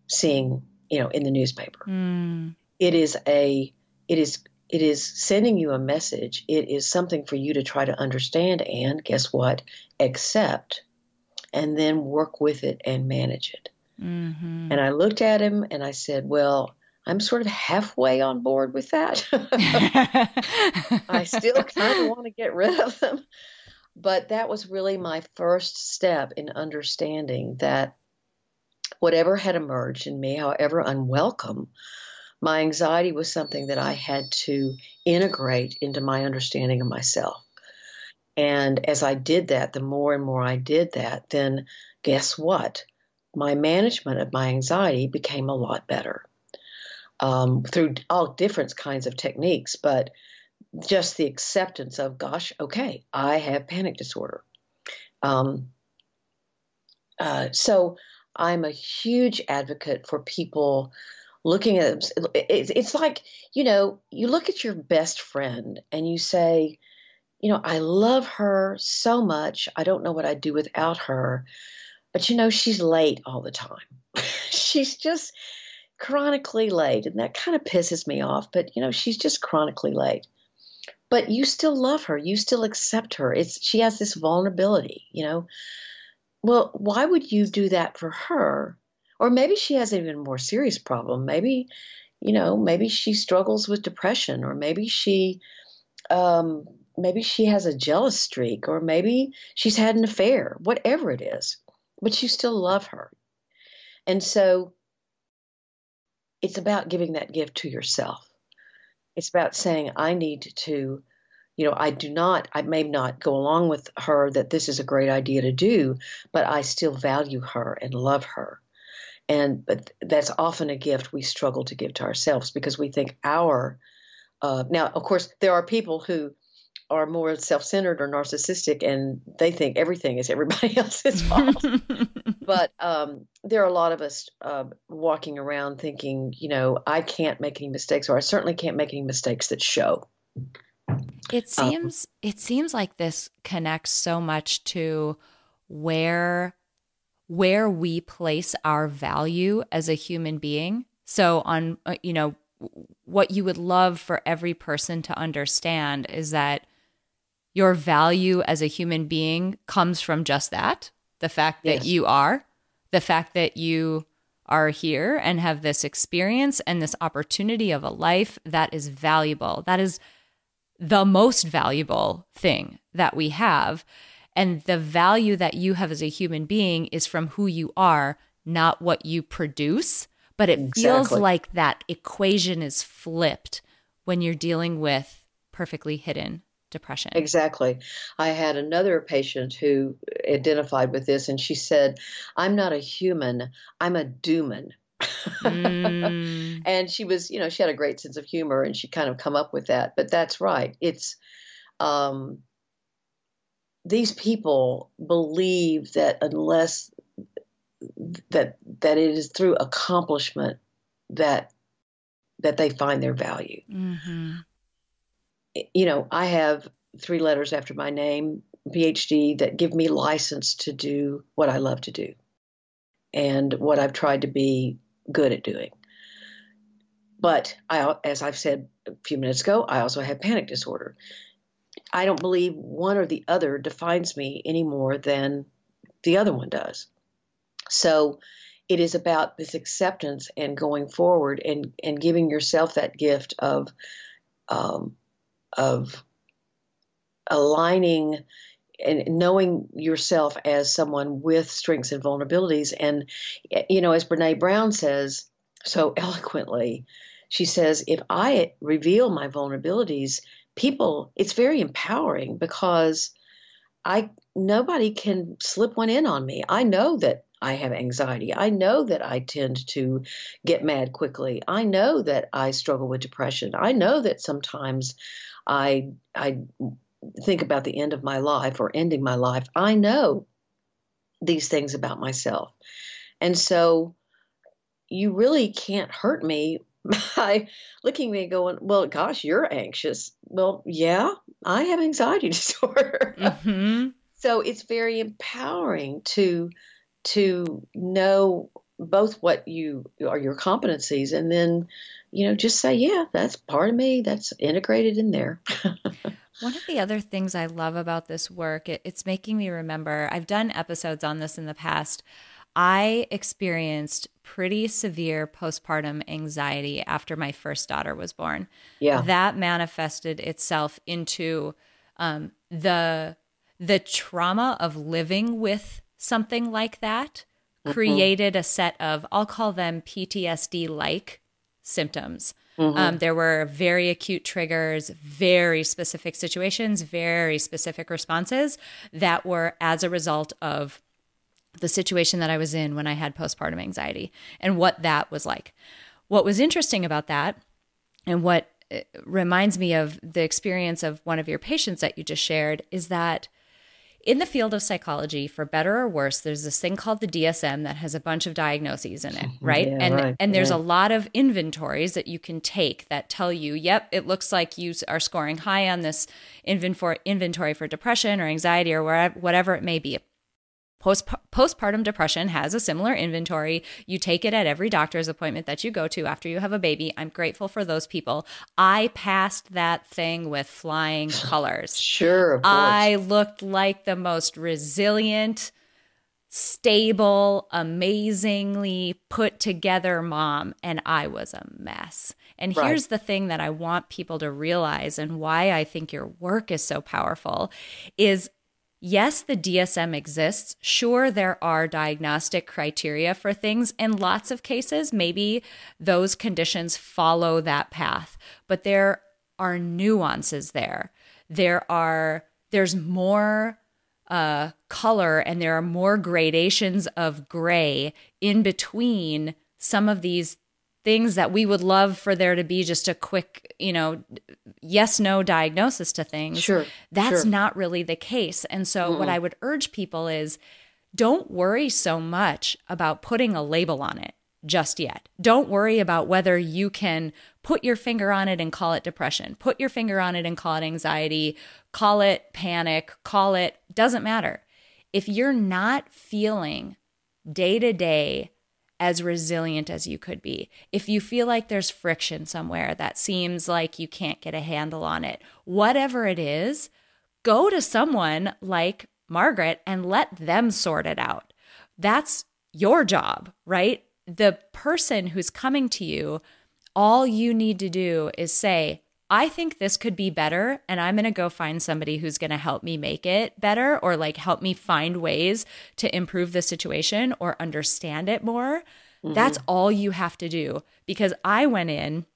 seeing, you know, in the newspaper. Mm. It is a it is it is sending you a message. It is something for you to try to understand and guess what? Accept and then work with it and manage it. Mm-hmm. And I looked at him and I said, Well, I'm sort of halfway on board with that. (laughs) (laughs) I still kind of want to get rid of them. But that was really my first step in understanding that whatever had emerged in me, however unwelcome, my anxiety was something that I had to integrate into my understanding of myself. And as I did that, the more and more I did that, then guess what? My management of my anxiety became a lot better um, through all different kinds of techniques. But just the acceptance of, gosh, okay, I have panic disorder. Um, uh, so I'm a huge advocate for people looking at it's, it's like you know you look at your best friend and you say you know i love her so much i don't know what i'd do without her but you know she's late all the time (laughs) she's just chronically late and that kind of pisses me off but you know she's just chronically late but you still love her. You still accept her. It's she has this vulnerability, you know. Well, why would you do that for her? Or maybe she has an even more serious problem. Maybe, you know, maybe she struggles with depression, or maybe she, um, maybe she has a jealous streak, or maybe she's had an affair. Whatever it is, but you still love her, and so it's about giving that gift to yourself. It's about saying, I need to, you know, I do not, I may not go along with her that this is a great idea to do, but I still value her and love her. And but that's often a gift we struggle to give to ourselves because we think our uh, now, of course, there are people who are more self-centered or narcissistic and they think everything is everybody (laughs) else's fault. (laughs) But um, there are a lot of us uh, walking around thinking you know i can't make any mistakes or i certainly can't make any mistakes that show. It um, seems um, it seems like this connects so much to where where we place our value as a human being. So on uh, you know what you would love for every person to understand is that your value as a human being comes from just that the fact that yes. you are, the fact that you are here and have this experience and this opportunity of a life that is valuable. That is the most valuable thing that we have. And the value that you have as a human being is from who you are, not what you produce. But it exactly. feels like that equation is flipped when you're dealing with perfectly hidden depression. Exactly. I had another patient who identified with this, and she said, I'm not a human, I'm a dooman. Mm. (laughs) and she was, you know, she had a great sense of humor and she kind of come up with that. But that's right. It's, um, these people believe that unless that that it is through accomplishment that that they find their value. Mm-hmm you know, I have three letters after my name, PhD, that give me license to do what I love to do and what I've tried to be good at doing. But I, as I've said a few minutes ago, I also have panic disorder. I don't believe one or the other defines me any more than the other one does. So it is about this acceptance and going forward and, and giving yourself that gift of um, of aligning and knowing yourself as someone with strengths and vulnerabilities. And, you know, as Brene Brown says so (laughs) eloquently, she says, if I reveal my vulnerabilities, people, it's very empowering because I nobody can slip one in on me. I know that I have anxiety. I know that I tend to get mad quickly. I know that I struggle with depression. I know that sometimes I I think about the end of my life or ending my life, I know these things about myself. And so you really can't hurt me (laughs) by looking at me going, Well, gosh, you're anxious. Well, yeah, I have anxiety (laughs) disorder. Mm-hmm. so it's very empowering to to know both what you are your competencies and then you know just say yeah that's part of me that's integrated in there. (laughs) One of the other things i love about this work it, it's making me remember i've done episodes on this in the past i experienced pretty severe postpartum anxiety after my first daughter was born. Yeah. That manifested itself into um, the the trauma of living with something like that mm-hmm. created a set of, I'll call them PTSD like symptoms. Mm-hmm. Um, there were very acute triggers, very specific situations, very specific responses that were as a result of the situation that I was in when I had postpartum anxiety and what that was like. What was interesting about that, and what uh, reminds me of the experience of one of your patients that you just shared, is that in the field of psychology, for better or worse, there's this thing called the DSM that has a bunch of diagnoses in it, (laughs) right? Yeah, and right. and there's yeah. a lot of inventories that you can take that tell you, yep, it looks like you are scoring high on this inventory inventory for depression or anxiety or whatever it may be. Post- postpartum depression has a similar inventory. You take it at every doctor's appointment that you go to after you have a baby. I'm grateful for those people. I passed that thing with flying (sighs) colors. Sure. I looked like the most resilient, stable, amazingly put together mom, and I was a mess. And Right. here's the thing that I want people to realize and why I think your work is so powerful is yes, the DSM exists. Sure, there are diagnostic criteria for things. In lots of cases, maybe those conditions follow that path, but there are nuances there. There are there's more uh, color and there are more gradations of gray in between some of these things that we would love for there to be just a quick, you know, yes no diagnosis to things. Sure, That's sure. not really the case. And so, what Mm-mm. I would urge people is don't worry so much about putting a label on it just yet. Don't worry about whether you can put your finger on it and call it depression, put your finger on it and call it anxiety, call it panic, call it, doesn't matter. If you're not feeling day to day as resilient as you could be, if you feel like there's friction somewhere that seems like you can't get a handle on it, whatever it is, go to someone like Margaret and let them sort it out. That's your job, right? The person who's coming to you, all you need to do is say, I think this could be better, and I'm going to go find somebody who's going to help me make it better or like help me find ways to improve the situation or understand it more. Mm-hmm. That's all you have to do. Because I went in,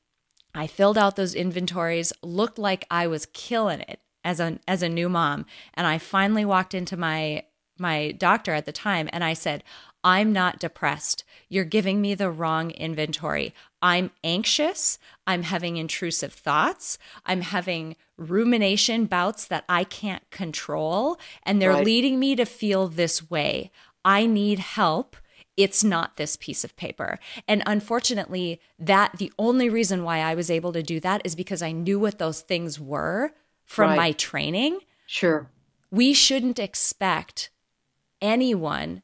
I filled out those inventories, looked like I was killing it as a as a new mom, and I finally walked into my my doctor at the time and I said, "I'm not depressed. You're giving me the wrong inventory. I'm anxious. I'm having intrusive thoughts. I'm having rumination bouts that I can't control, and they're Right. leading me to feel this way. I need help." it's not this piece of paper. And unfortunately, that the only reason why I was able to do that is because I knew what those things were from Right. my training. Sure. We shouldn't expect anyone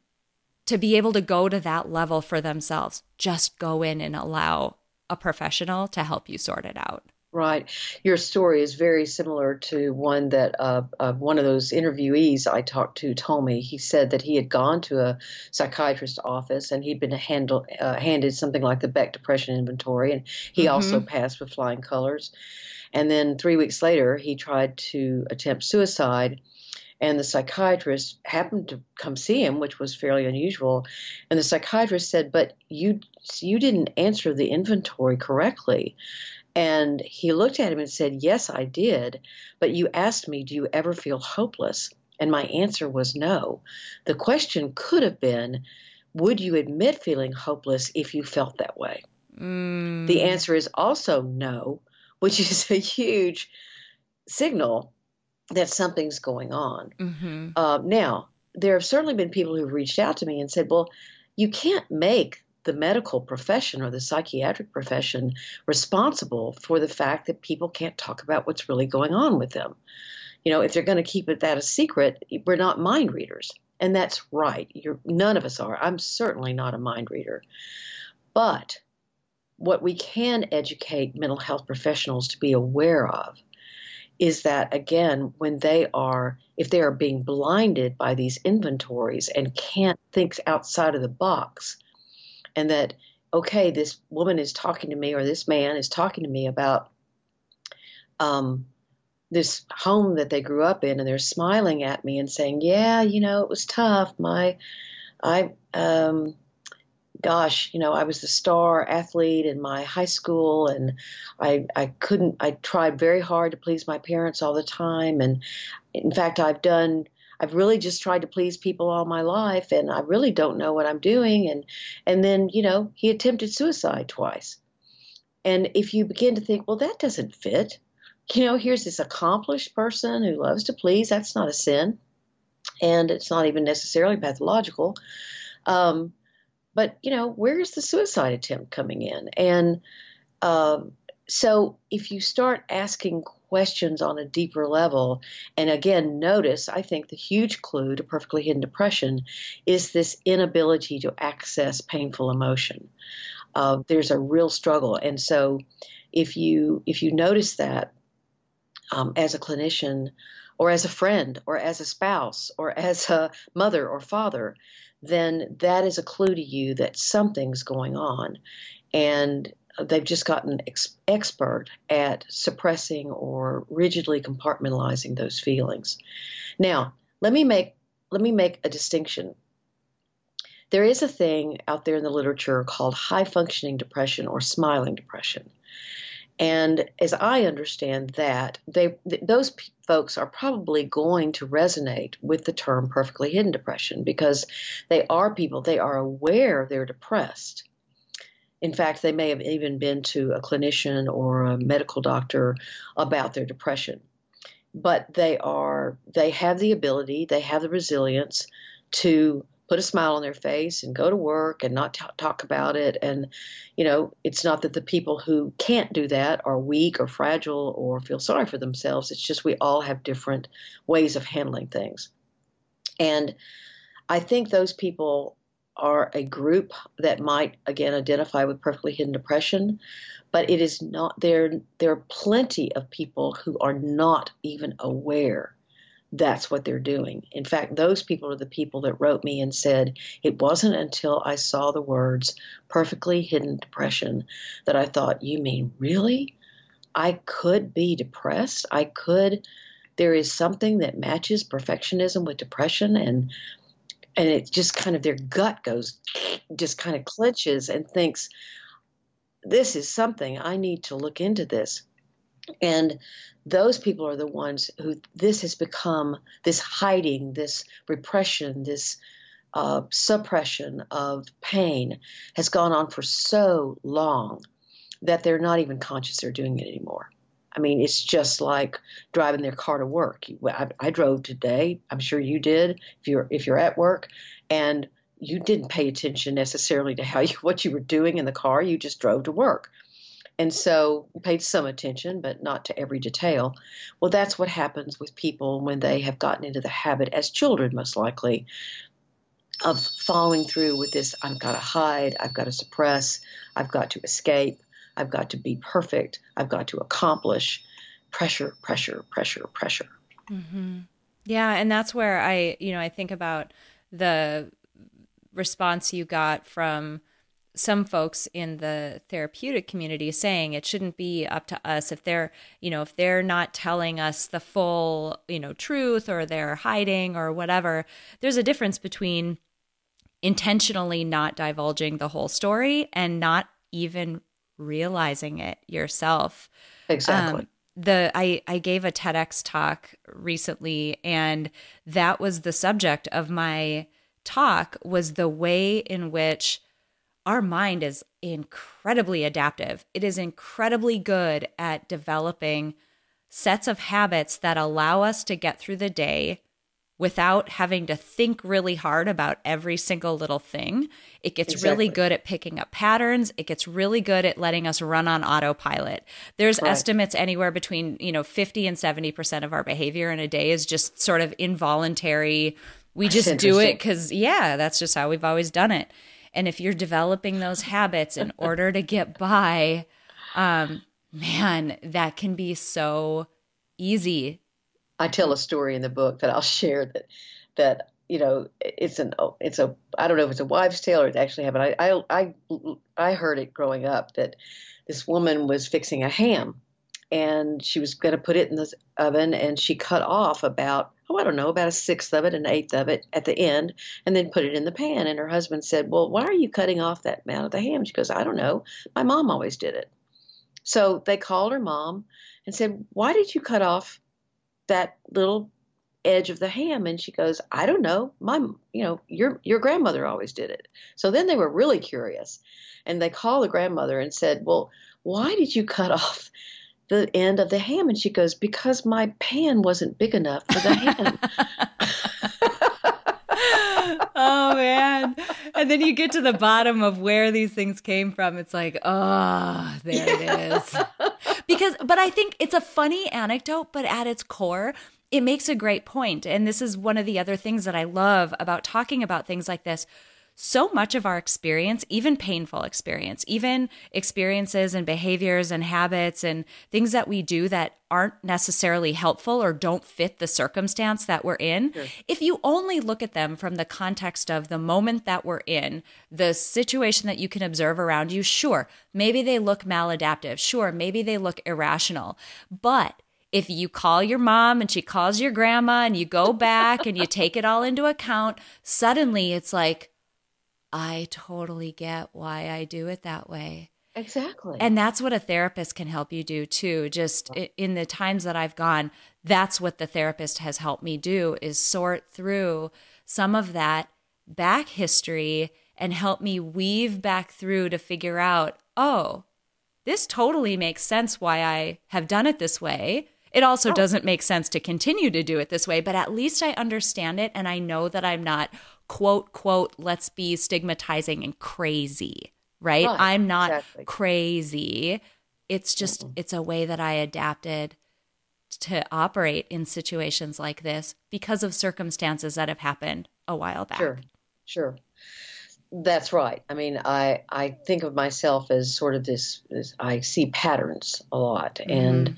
to be able to go to that level for themselves. Just go in and allow a professional to help you sort it out. Right. Your story is very similar to one that uh, uh, one of those interviewees I talked to told me. He said that he had gone to a psychiatrist's office and he'd been handle, uh, handed something like the Beck Depression Inventory, and he also Mhm. passed with flying colors. And then three weeks later, he tried to attempt suicide. And the psychiatrist happened to come see him, which was fairly unusual. And the psychiatrist said, "But you you didn't answer the inventory correctly." And he looked at him and said, Yes, I did. But you asked me, Do you ever feel hopeless? And my answer was no. The question could have been, Would you admit feeling hopeless if you felt that way? Mm. The answer is also no, which is a huge signal that something's going on. hmm Uh, now, there have certainly been people who've reached out to me and said, well, you can't make the medical profession or the psychiatric profession responsible for the fact that people can't talk about what's really going on with them. You know, if they're going to keep it that a secret, we're not mind readers. And that's right. You're, none of us are. I'm certainly not a mind reader. But what we can educate mental health professionals to be aware of is that again when they are if they are being blinded by these inventories and can't think outside of the box and that okay this woman is talking to me or this man is talking to me about um, this home that they grew up in and they're smiling at me and saying yeah you know it was tough. My i um gosh, you know, I was the star athlete in my high school and I I couldn't I tried very hard to please my parents all the time and in fact I've done I've really just tried to please people all my life and I really don't know what I'm doing and and then, you know, he attempted suicide twice. And if you begin to think, well that doesn't fit. You know, here's this accomplished person who loves to please, that's not a sin. And it's not even necessarily pathological. Um, but you know where's the suicide attempt coming in and um, so if you start asking questions on a deeper level. And again, notice, I think the huge clue to perfectly hidden depression is this inability to access painful emotion. Uh, there's a real struggle. And so if you if you notice that um, as a clinician or as a friend or as a spouse or as a mother or father, then that is a clue to you that something's going on. And they've just gotten ex- expert at suppressing or rigidly compartmentalizing those feelings. Now, let me make let me make a distinction. There is a thing out there in the literature called high functioning depression or smiling depression. And as I understand that, they th- those p- folks are probably going to resonate with the term perfectly hidden depression because they are people they are aware they're depressed. In fact, they may have even been to a clinician or a medical doctor about their depression. But they are they have the ability, they have the resilience to put a smile on their face and go to work and not t- talk about it. And, you know, it's not that the people who can't do that are weak or fragile or feel sorry for themselves. It's just we all have different ways of handling things. And I think those people are a group that might again identify with perfectly hidden depression but it is not there there are plenty of people who are not even aware that's what they're doing. In fact, those people are the people that wrote me and said, It wasn't until I saw the words perfectly hidden depression that I thought, You mean really? I could be depressed. I could. There is something that matches perfectionism with depression, and and it just kind of their gut goes, just kind of clenches and thinks, This is something I need to look into this. And those people are the ones who this has become this hiding, this repression, this uh, suppression of pain has gone on for so long that they're not even conscious they're doing it anymore. I mean, it's just like driving their car to work. I, I drove today. I'm sure you did. If you're if you're at work, and you didn't pay attention necessarily to how you what you were doing in the car. You just drove to work. And so paid some attention, but not to every detail. Well, that's what happens with people when they have gotten into the habit, as children most likely, of following through with this I've got to hide, I've got to suppress, I've got to escape, I've got to be perfect, I've got to accomplish. Pressure, pressure, pressure, pressure. Mm-hmm. Yeah. And that's where I, you know, I think about the response you got from some folks in the therapeutic community saying it shouldn't be up to us if they're you know if they're not telling us the full you know truth or they're hiding or whatever there's a difference between intentionally not divulging the whole story and not even realizing it yourself. Exactly. Um, the I, I gave a TEDx talk recently and that was the subject of my talk was the way in which our mind is incredibly adaptive. It is incredibly good at developing sets of habits that allow us to get through the day without having to think really hard about every single little thing. It gets exactly. really good at picking up patterns. It gets really good at letting us run on autopilot. There's right. estimates anywhere between, you know, 50 and 70% of our behavior in a day is just sort of involuntary. We that's just do it cuz yeah, that's just how we've always done it. And if you're developing those habits in order to get by, um, man, that can be so easy. I tell a story in the book that I'll share that that you know it's an it's a I don't know if it's a wives' tale or it actually happened. I I I, I heard it growing up that this woman was fixing a ham and she was going to put it in the oven and she cut off about oh i don't know about a sixth of it an eighth of it at the end and then put it in the pan. And her husband said well why are you cutting off that amount of the ham? She goes i don't know. My mom always did it. So they called her mom and said why did you cut off that little edge of the ham? And she goes i don't know. My you know your your grandmother always did it. So then they were really curious and they called the grandmother and said well why did you cut (laughs) off the end of the ham. And she goes because my pan wasn't big enough for the ham. (laughs) Oh man. And then you get to the bottom of where these things came from. It's like oh there it is. (laughs) Because, but I think it's a funny anecdote, but at its core, it makes a great point. And this is one of the other things that I love about talking about things like this so much of our experience, even painful experience, even experiences and behaviors and habits and things that we do that aren't necessarily helpful or don't fit the circumstance that we're in, sure. if you only look at them from the context of the moment that we're in, the situation that you can observe around you, sure, maybe they look maladaptive. Sure, maybe they look irrational. But if you call your mom and she calls your grandma and you go back and you take it all into account, suddenly it's like, I totally get why I do it that way. Exactly. And that's what a therapist can help you do too. Just in the times that I've gone, that's what the therapist has helped me do is sort through some of that back history and help me weave back through to figure out, oh, this totally makes sense why I have done it this way. It also oh. doesn't make sense to continue to do it this way, but at least I understand it and I know that I'm not quote, quote, let's be stigmatizing and crazy, right? right I'm not exactly. crazy. It's just, mm-hmm. it's a way that I adapted to operate in situations like this because of circumstances that have happened a while back. Sure, sure. That's right. I mean, I I think of myself as sort of this. this I see patterns a lot, mm-hmm. and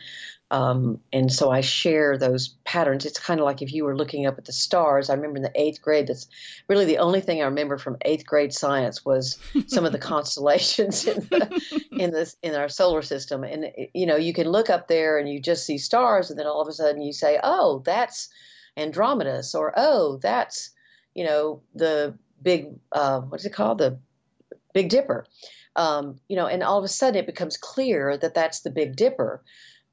um, and so I share those patterns. It's kind of like if you were looking up at the stars. I remember in the eighth grade, that's really the only thing I remember from eighth grade science was some of the (laughs) constellations in the, in this in our solar system. And you know, you can look up there and you just see stars, and then all of a sudden you say, "Oh, that's Andromeda," or "Oh, that's you know the big uh, what's it called the Big Dipper." Um, you know, and all of a sudden it becomes clear that that's the Big Dipper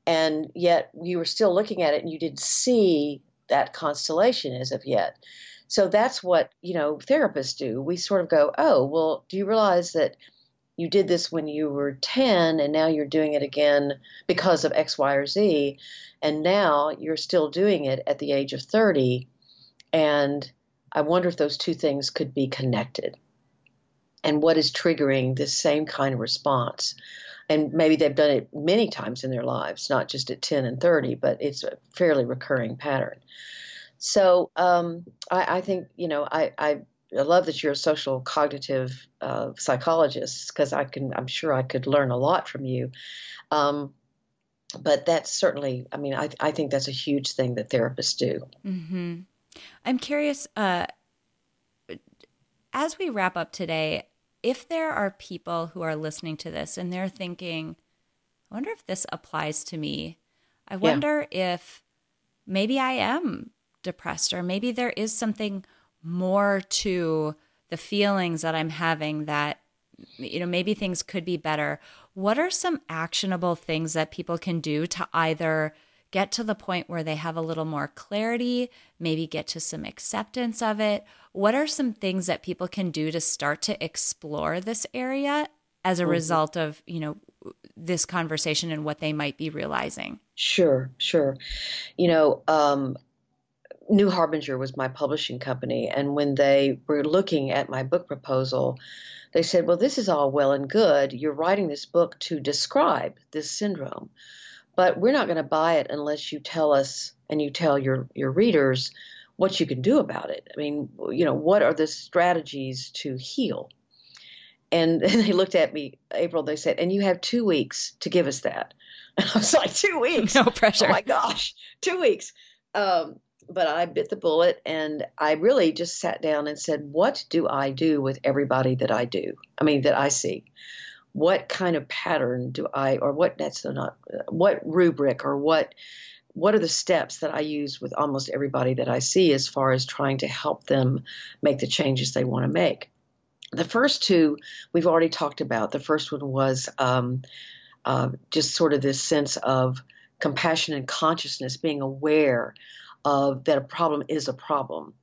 and yet you were still looking at it and you didn't see that constellation as of yet. So that's what, you know, therapists do. We sort of go, "Oh, well, do you realize that you did this when you were 10 and now you're doing it again because of X, Y, or Z, and now you're still doing it at the age of 30." And I wonder if those two things could be connected. And what is triggering this same kind of response? And maybe they've done it many times in their lives, not just at 10 and 30, but it's a fairly recurring pattern. So um, I, I, think, you know, I, I, love that you're a social cognitive uh, psychologist because I can, I'm sure I could learn a lot from you. Um, but that's certainly, I mean, I, I think that's a huge thing that therapists do. Mm-hmm. I'm curious, uh, as we wrap up today, if there are people who are listening to this and they're thinking, I wonder if this applies to me. I wonder yeah. if maybe I am depressed or maybe there is something more to the feelings that I'm having that you know maybe things could be better. What are some actionable things that people can do to either get to the point where they have a little more clarity, maybe get to some acceptance of it? What are some things that people can do to start to explore this area as a mm-hmm. result of, you know, this conversation and what they might be realizing? Sure, sure. You know, um, New Harbinger was my publishing company, and when they were looking at my book proposal, they said, Well, this is all well and good. You're writing this book to describe this syndrome but we're not going to buy it unless you tell us and you tell your your readers what you can do about it. I mean, you know, what are the strategies to heal? And, and (laughs) they looked at me, April. They said, "And you have two weeks to give us that." And (laughs) I was like, two weeks? (laughs) No pressure. Oh my gosh, two weeks." Um, but I bit the bullet and I really just sat down and said, "What do I do with everybody that I do? I mean, that I see." what kind of pattern do I, or what that's not, what rubric or what, what are the steps that I use with almost everybody that I see as far as trying to help them make the changes they want to make? The first two we've already talked about. The first one was um, uh, just sort of this sense of compassion and consciousness, being aware of that a problem is a problem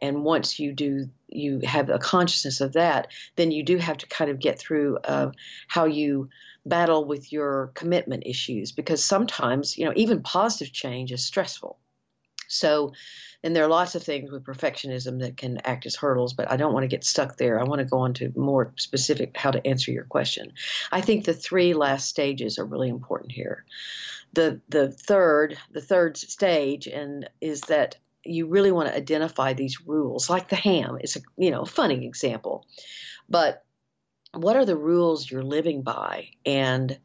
and once you do you have a consciousness of that then you do have to kind of get through uh, how you battle with your commitment issues because sometimes you know even positive change is stressful So, and there are lots of things with perfectionism that can act as hurdles, but I don't want to get stuck there. I want to go on to more specific how to answer your question. I think the three last stages are really important here. The the third the third stage and is that you really want to identify these rules, like the ham. It's a you know funny example, but what are the rules you're living by? And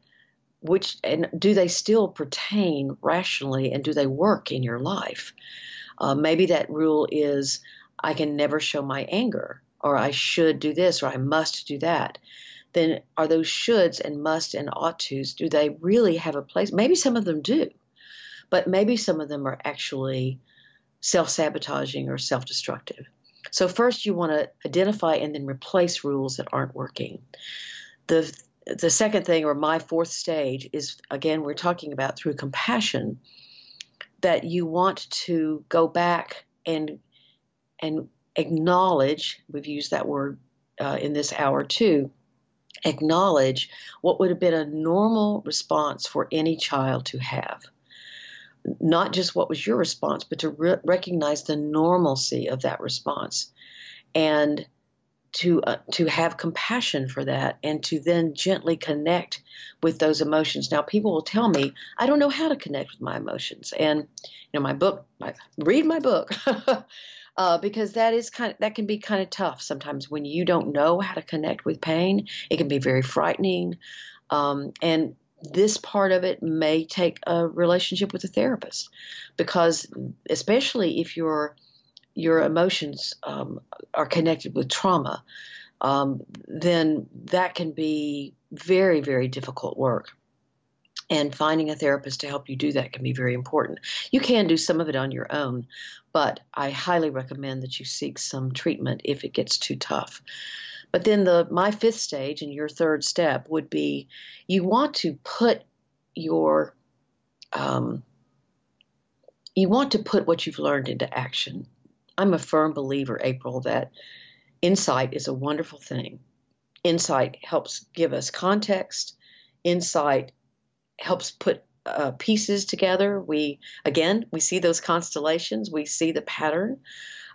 which and do they still pertain rationally and do they work in your life? Uh, maybe that rule is i can never show my anger or i should do this or i must do that. Then are those shoulds and must and ought to's do they really have a place? Maybe some of them do but maybe some of them are actually self-sabotaging or self-destructive so first you want to identify and then replace rules that aren't working the the second thing, or my fourth stage, is again, we're talking about through compassion that you want to go back and and acknowledge. We've used that word uh, in this hour too. Acknowledge what would have been a normal response for any child to have. Not just what was your response, but to re- recognize the normalcy of that response and to uh, to have compassion for that and to then gently connect with those emotions. Now, people will tell me I don't know how to connect with my emotions, and you know, my book, my, read my book. (laughs) uh, because that is kind of that can be kind of tough sometimes when you don't know how to connect with pain. It can be very frightening, um, and this part of it may take a relationship with a therapist, because especially if you're your emotions um, are connected with trauma, um, then that can be very, very difficult work. And finding a therapist to help you do that can be very important. You can do some of it on your own, but I highly recommend that you seek some treatment if it gets too tough. But then the my fifth stage and your third step would be you want to put your um, you want to put what you've learned into action. I'm a firm believer, April, that insight is a wonderful thing. Insight helps give us context. Insight helps put uh, pieces together. We again we see those constellations. We see the pattern,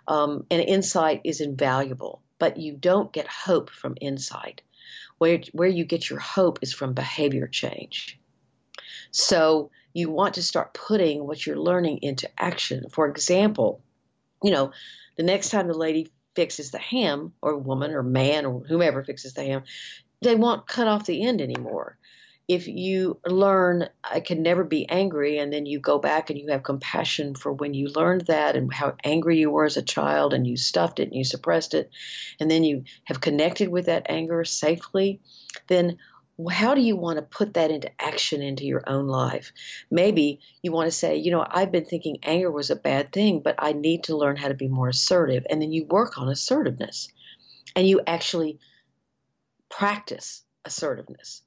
um, and insight is invaluable. But you don't get hope from insight. Where where you get your hope is from behavior change. So you want to start putting what you're learning into action. For example, you know, the next time the lady fixes the ham, or woman, or man, or whomever fixes the ham, they won't cut off the end anymore. If you learn, I can never be angry, and then you go back and you have compassion for when you learned that and how angry you were as a child, and you stuffed it and you suppressed it, and then you have connected with that anger safely, then how do you want to put that into action into your own life? Maybe you want to say, you know, I've been thinking anger was a bad thing, but I need to learn how to be more assertive. And then you work on assertiveness and you actually practice assertiveness.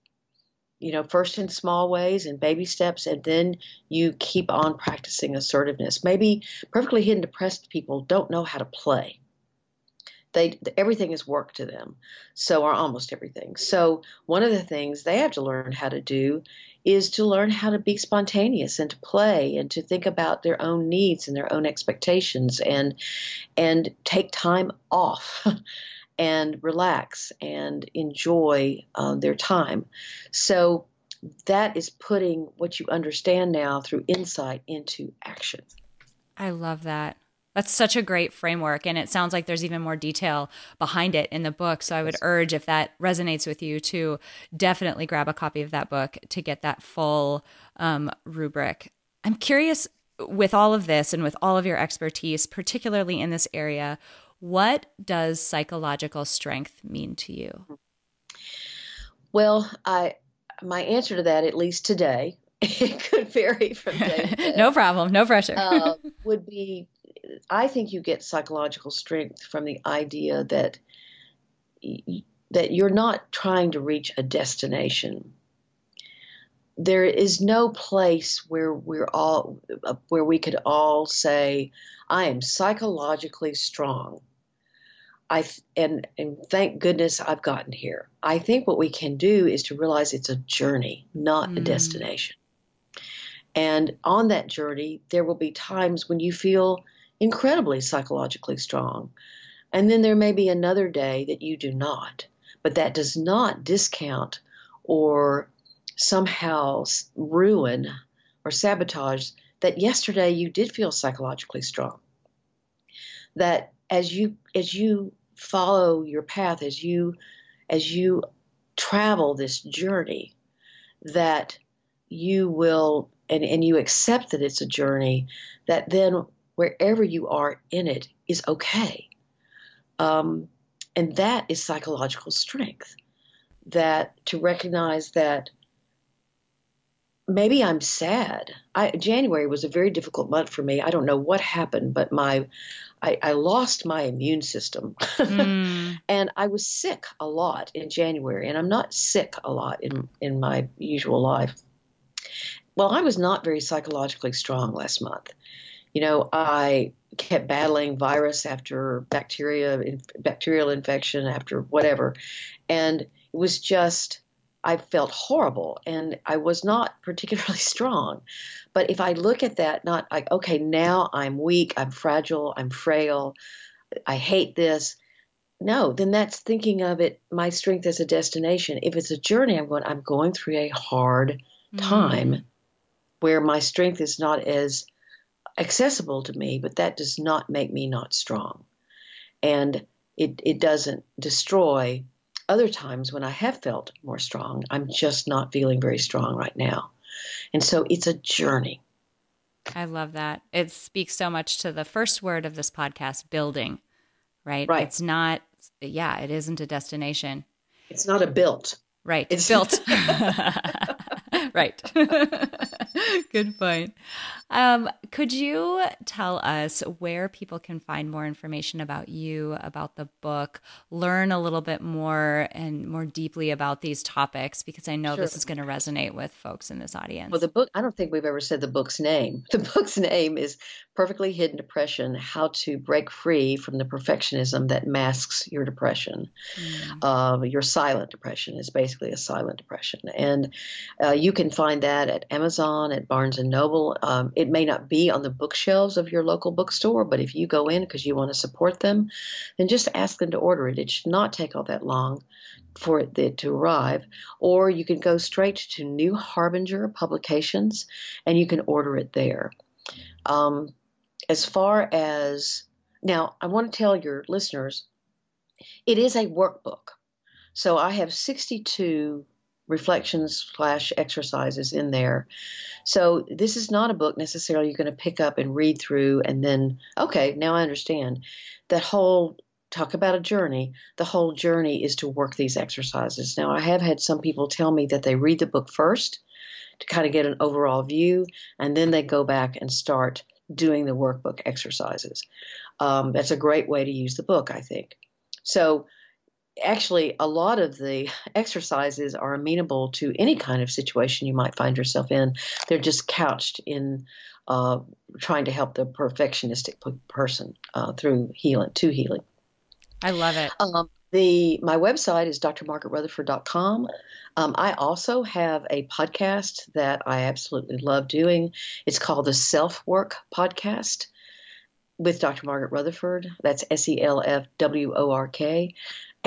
You know, first in small ways and baby steps, and then you keep on practicing assertiveness. Maybe perfectly hidden depressed people don't know how to play. They everything is work to them so or almost everything. So one of the things they have to learn how to do is to learn how to be spontaneous and to play and to think about their own needs and their own expectations and and take time off (laughs) and relax and enjoy uh, their time so that is putting what you understand now through insight into action i love that that's such a great framework. And it sounds like there's even more detail behind it in the book. So I would urge, if that resonates with you, to definitely grab a copy of that book to get that full um, rubric. I'm curious with all of this and with all of your expertise, particularly in this area, what does psychological strength mean to you? Well, I my answer to that, at least today, (laughs) it could vary from day to (laughs) day. no problem, no pressure. uh, (laughs) would be I think you get psychological strength from the idea that that you're not trying to reach a destination. There is no place where we're all where we could all say, "I am psychologically strong." I and and thank goodness I've gotten here. I think what we can do is to realize it's a journey, not mm. a destination. And on that journey, there will be times when you feel incredibly psychologically strong. And then there may be another day that you do not. But that does not discount or somehow ruin or sabotage that yesterday you did feel psychologically strong. That as you as you follow your path, as you as you travel this journey, that you will and, and you accept that it's a journey, that then wherever you are in it is okay. Um, and that is psychological strength. That to recognize that maybe I'm sad. I, January was a very difficult month for me. I don't know what happened, but my I, I lost my immune system, mm. (laughs) and I was sick a lot in January. And I'm not sick a lot in in my usual life. Well, I was not very psychologically strong last month. You know, I kept battling virus after bacteria, bacterial infection after whatever, and it was just I felt horrible and I was not particularly (laughs) strong. But if I look at that, not like, okay, now I'm weak, I'm fragile, I'm frail, I hate this. No, then that's thinking of it, my strength as a destination. If it's a journey, I'm going, I'm going through a hard time mm. where my strength is not as accessible to me, but that does not make me not strong. And it, it doesn't destroy other times when I have felt more strong. I'm just not feeling very strong right now. And so it's a journey. I love that. It speaks so much to the first word of this podcast building, right? Right. It's not, yeah, it isn't a destination. It's not a built. Right. It's built. (laughs) (laughs) right. (laughs) Good point. Um, could you tell us where people can find more information about you, about the book, learn a little bit more and more deeply about these topics? Because I know sure. this is going to resonate with folks in this audience. Well, the book, I don't think we've ever said the book's name. (laughs) The book's name is Perfectly Hidden Depression How to Break Free from the Perfectionism That Masks Your Depression. Mm. Uh, your silent depression is basically a silent depression. And uh, you can find that at Amazon, at Barnes and Noble. Um, it may not be on the bookshelves of your local bookstore, but if you go in because you want to support them, then just ask them to order it. It should not take all that long for it to arrive. Or you can go straight to New Harbinger Publications and you can order it there. Um, as far as now, I want to tell your listeners it is a workbook. So I have 62 reflections slash exercises in there. So this is not a book necessarily you're going to pick up and read through and then, okay, now I understand. That whole talk about a journey, the whole journey is to work these exercises. Now, I have had some people tell me that they read the book first to kind of get an overall view, and then they go back and start doing the workbook exercises. Um, that's a great way to use the book, I think. So, actually a lot of the (laughs) exercises are amenable to any kind of situation you might find yourself in. They're just couched in uh, trying to help the perfectionistic person uh, through healing, to healing. I love it. Um, the my website is drmargaretrutherford.com. Um, I also have a podcast that I absolutely love doing. It's called the Self Work Podcast with Dr. Margaret Rutherford. That's S E L F W O R K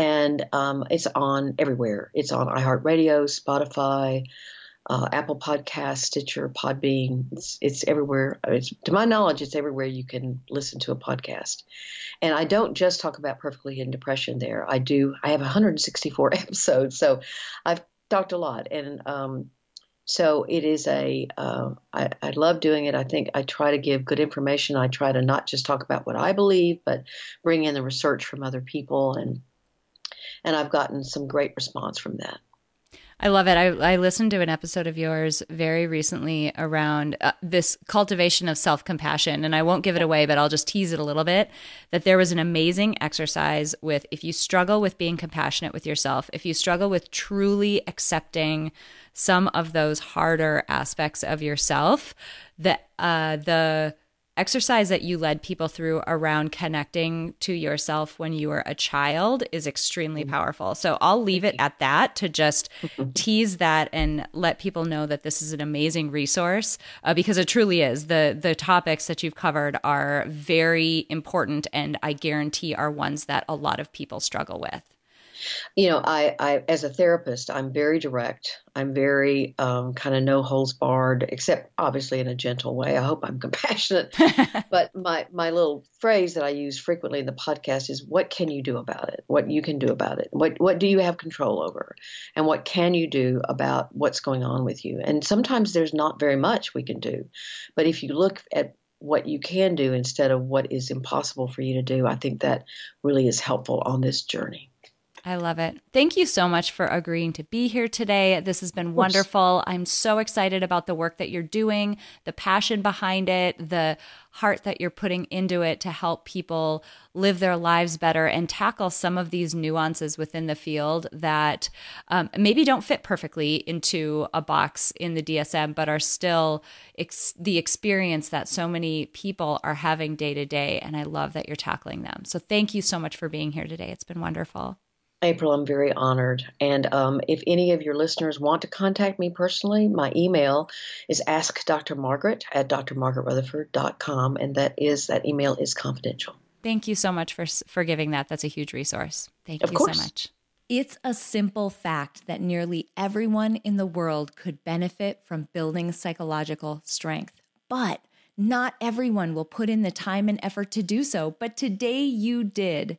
and um, it's on everywhere. It's on iHeartRadio, Spotify, uh, Apple Podcast, Stitcher, Podbean. It's, it's everywhere. It's, to my knowledge, it's everywhere you can listen to a podcast. And I don't just talk about perfectly hidden depression there. I do. I have 164 (laughs) episodes, so I've talked a lot, and um, so it is a. Uh, I, I love doing it. I think I try to give good information. I try to not just talk about what I believe, but bring in the research from other people and and I've gotten some great response from that. I love it. I, I listened to an episode of yours very recently around uh, this cultivation of self compassion. And I won't give it away, but I'll just tease it a little bit. That there was an amazing exercise with if you struggle with being compassionate with yourself, if you struggle with truly accepting some of those harder aspects of yourself, that uh, the exercise that you led people through around connecting to yourself when you were a child is extremely Mm-hmm. powerful. So I'll leave it at that to just tease that and let people know that this is an amazing resource uh, because it truly is. The the topics that you've covered are very important and I guarantee are ones that a lot of people struggle with. You know I, I as a therapist i'm very direct. I'm very um, kind of no holds barred except obviously in a gentle way. I hope i'm (laughs) compassionate. (laughs) But my my little phrase that i use frequently in the podcast is what can you do about it? What you can do about it? What what do you have control over? And what can you do about what's going on with you? And sometimes there's not very much we can do. But if you look at what you can do instead of what is impossible for you to do i think that really is helpful on this journey I love it. Thank you so much for agreeing to be here today. This has been wonderful. I'm so excited about the work that you're doing, the passion behind it, the heart that you're putting into it to help people live their lives better and tackle some of these nuances within the field that um, maybe don't fit perfectly into a box in the DSM, but are still ex- the experience that so many people are having day to day. And I love that you're tackling them. So thank you so much for being here today. It's been wonderful. April, I'm very honored. And um, if any of your listeners want to contact me personally, my email is askdrmargaret at drmargaretrutherford.com, and that is that email is confidential. Thank you so much for for giving that. That's a huge resource. Thank Of you course. so much. It's a simple fact that nearly everyone in the world could benefit from building psychological strength. But not everyone will put in the time and effort to do so. But today you did.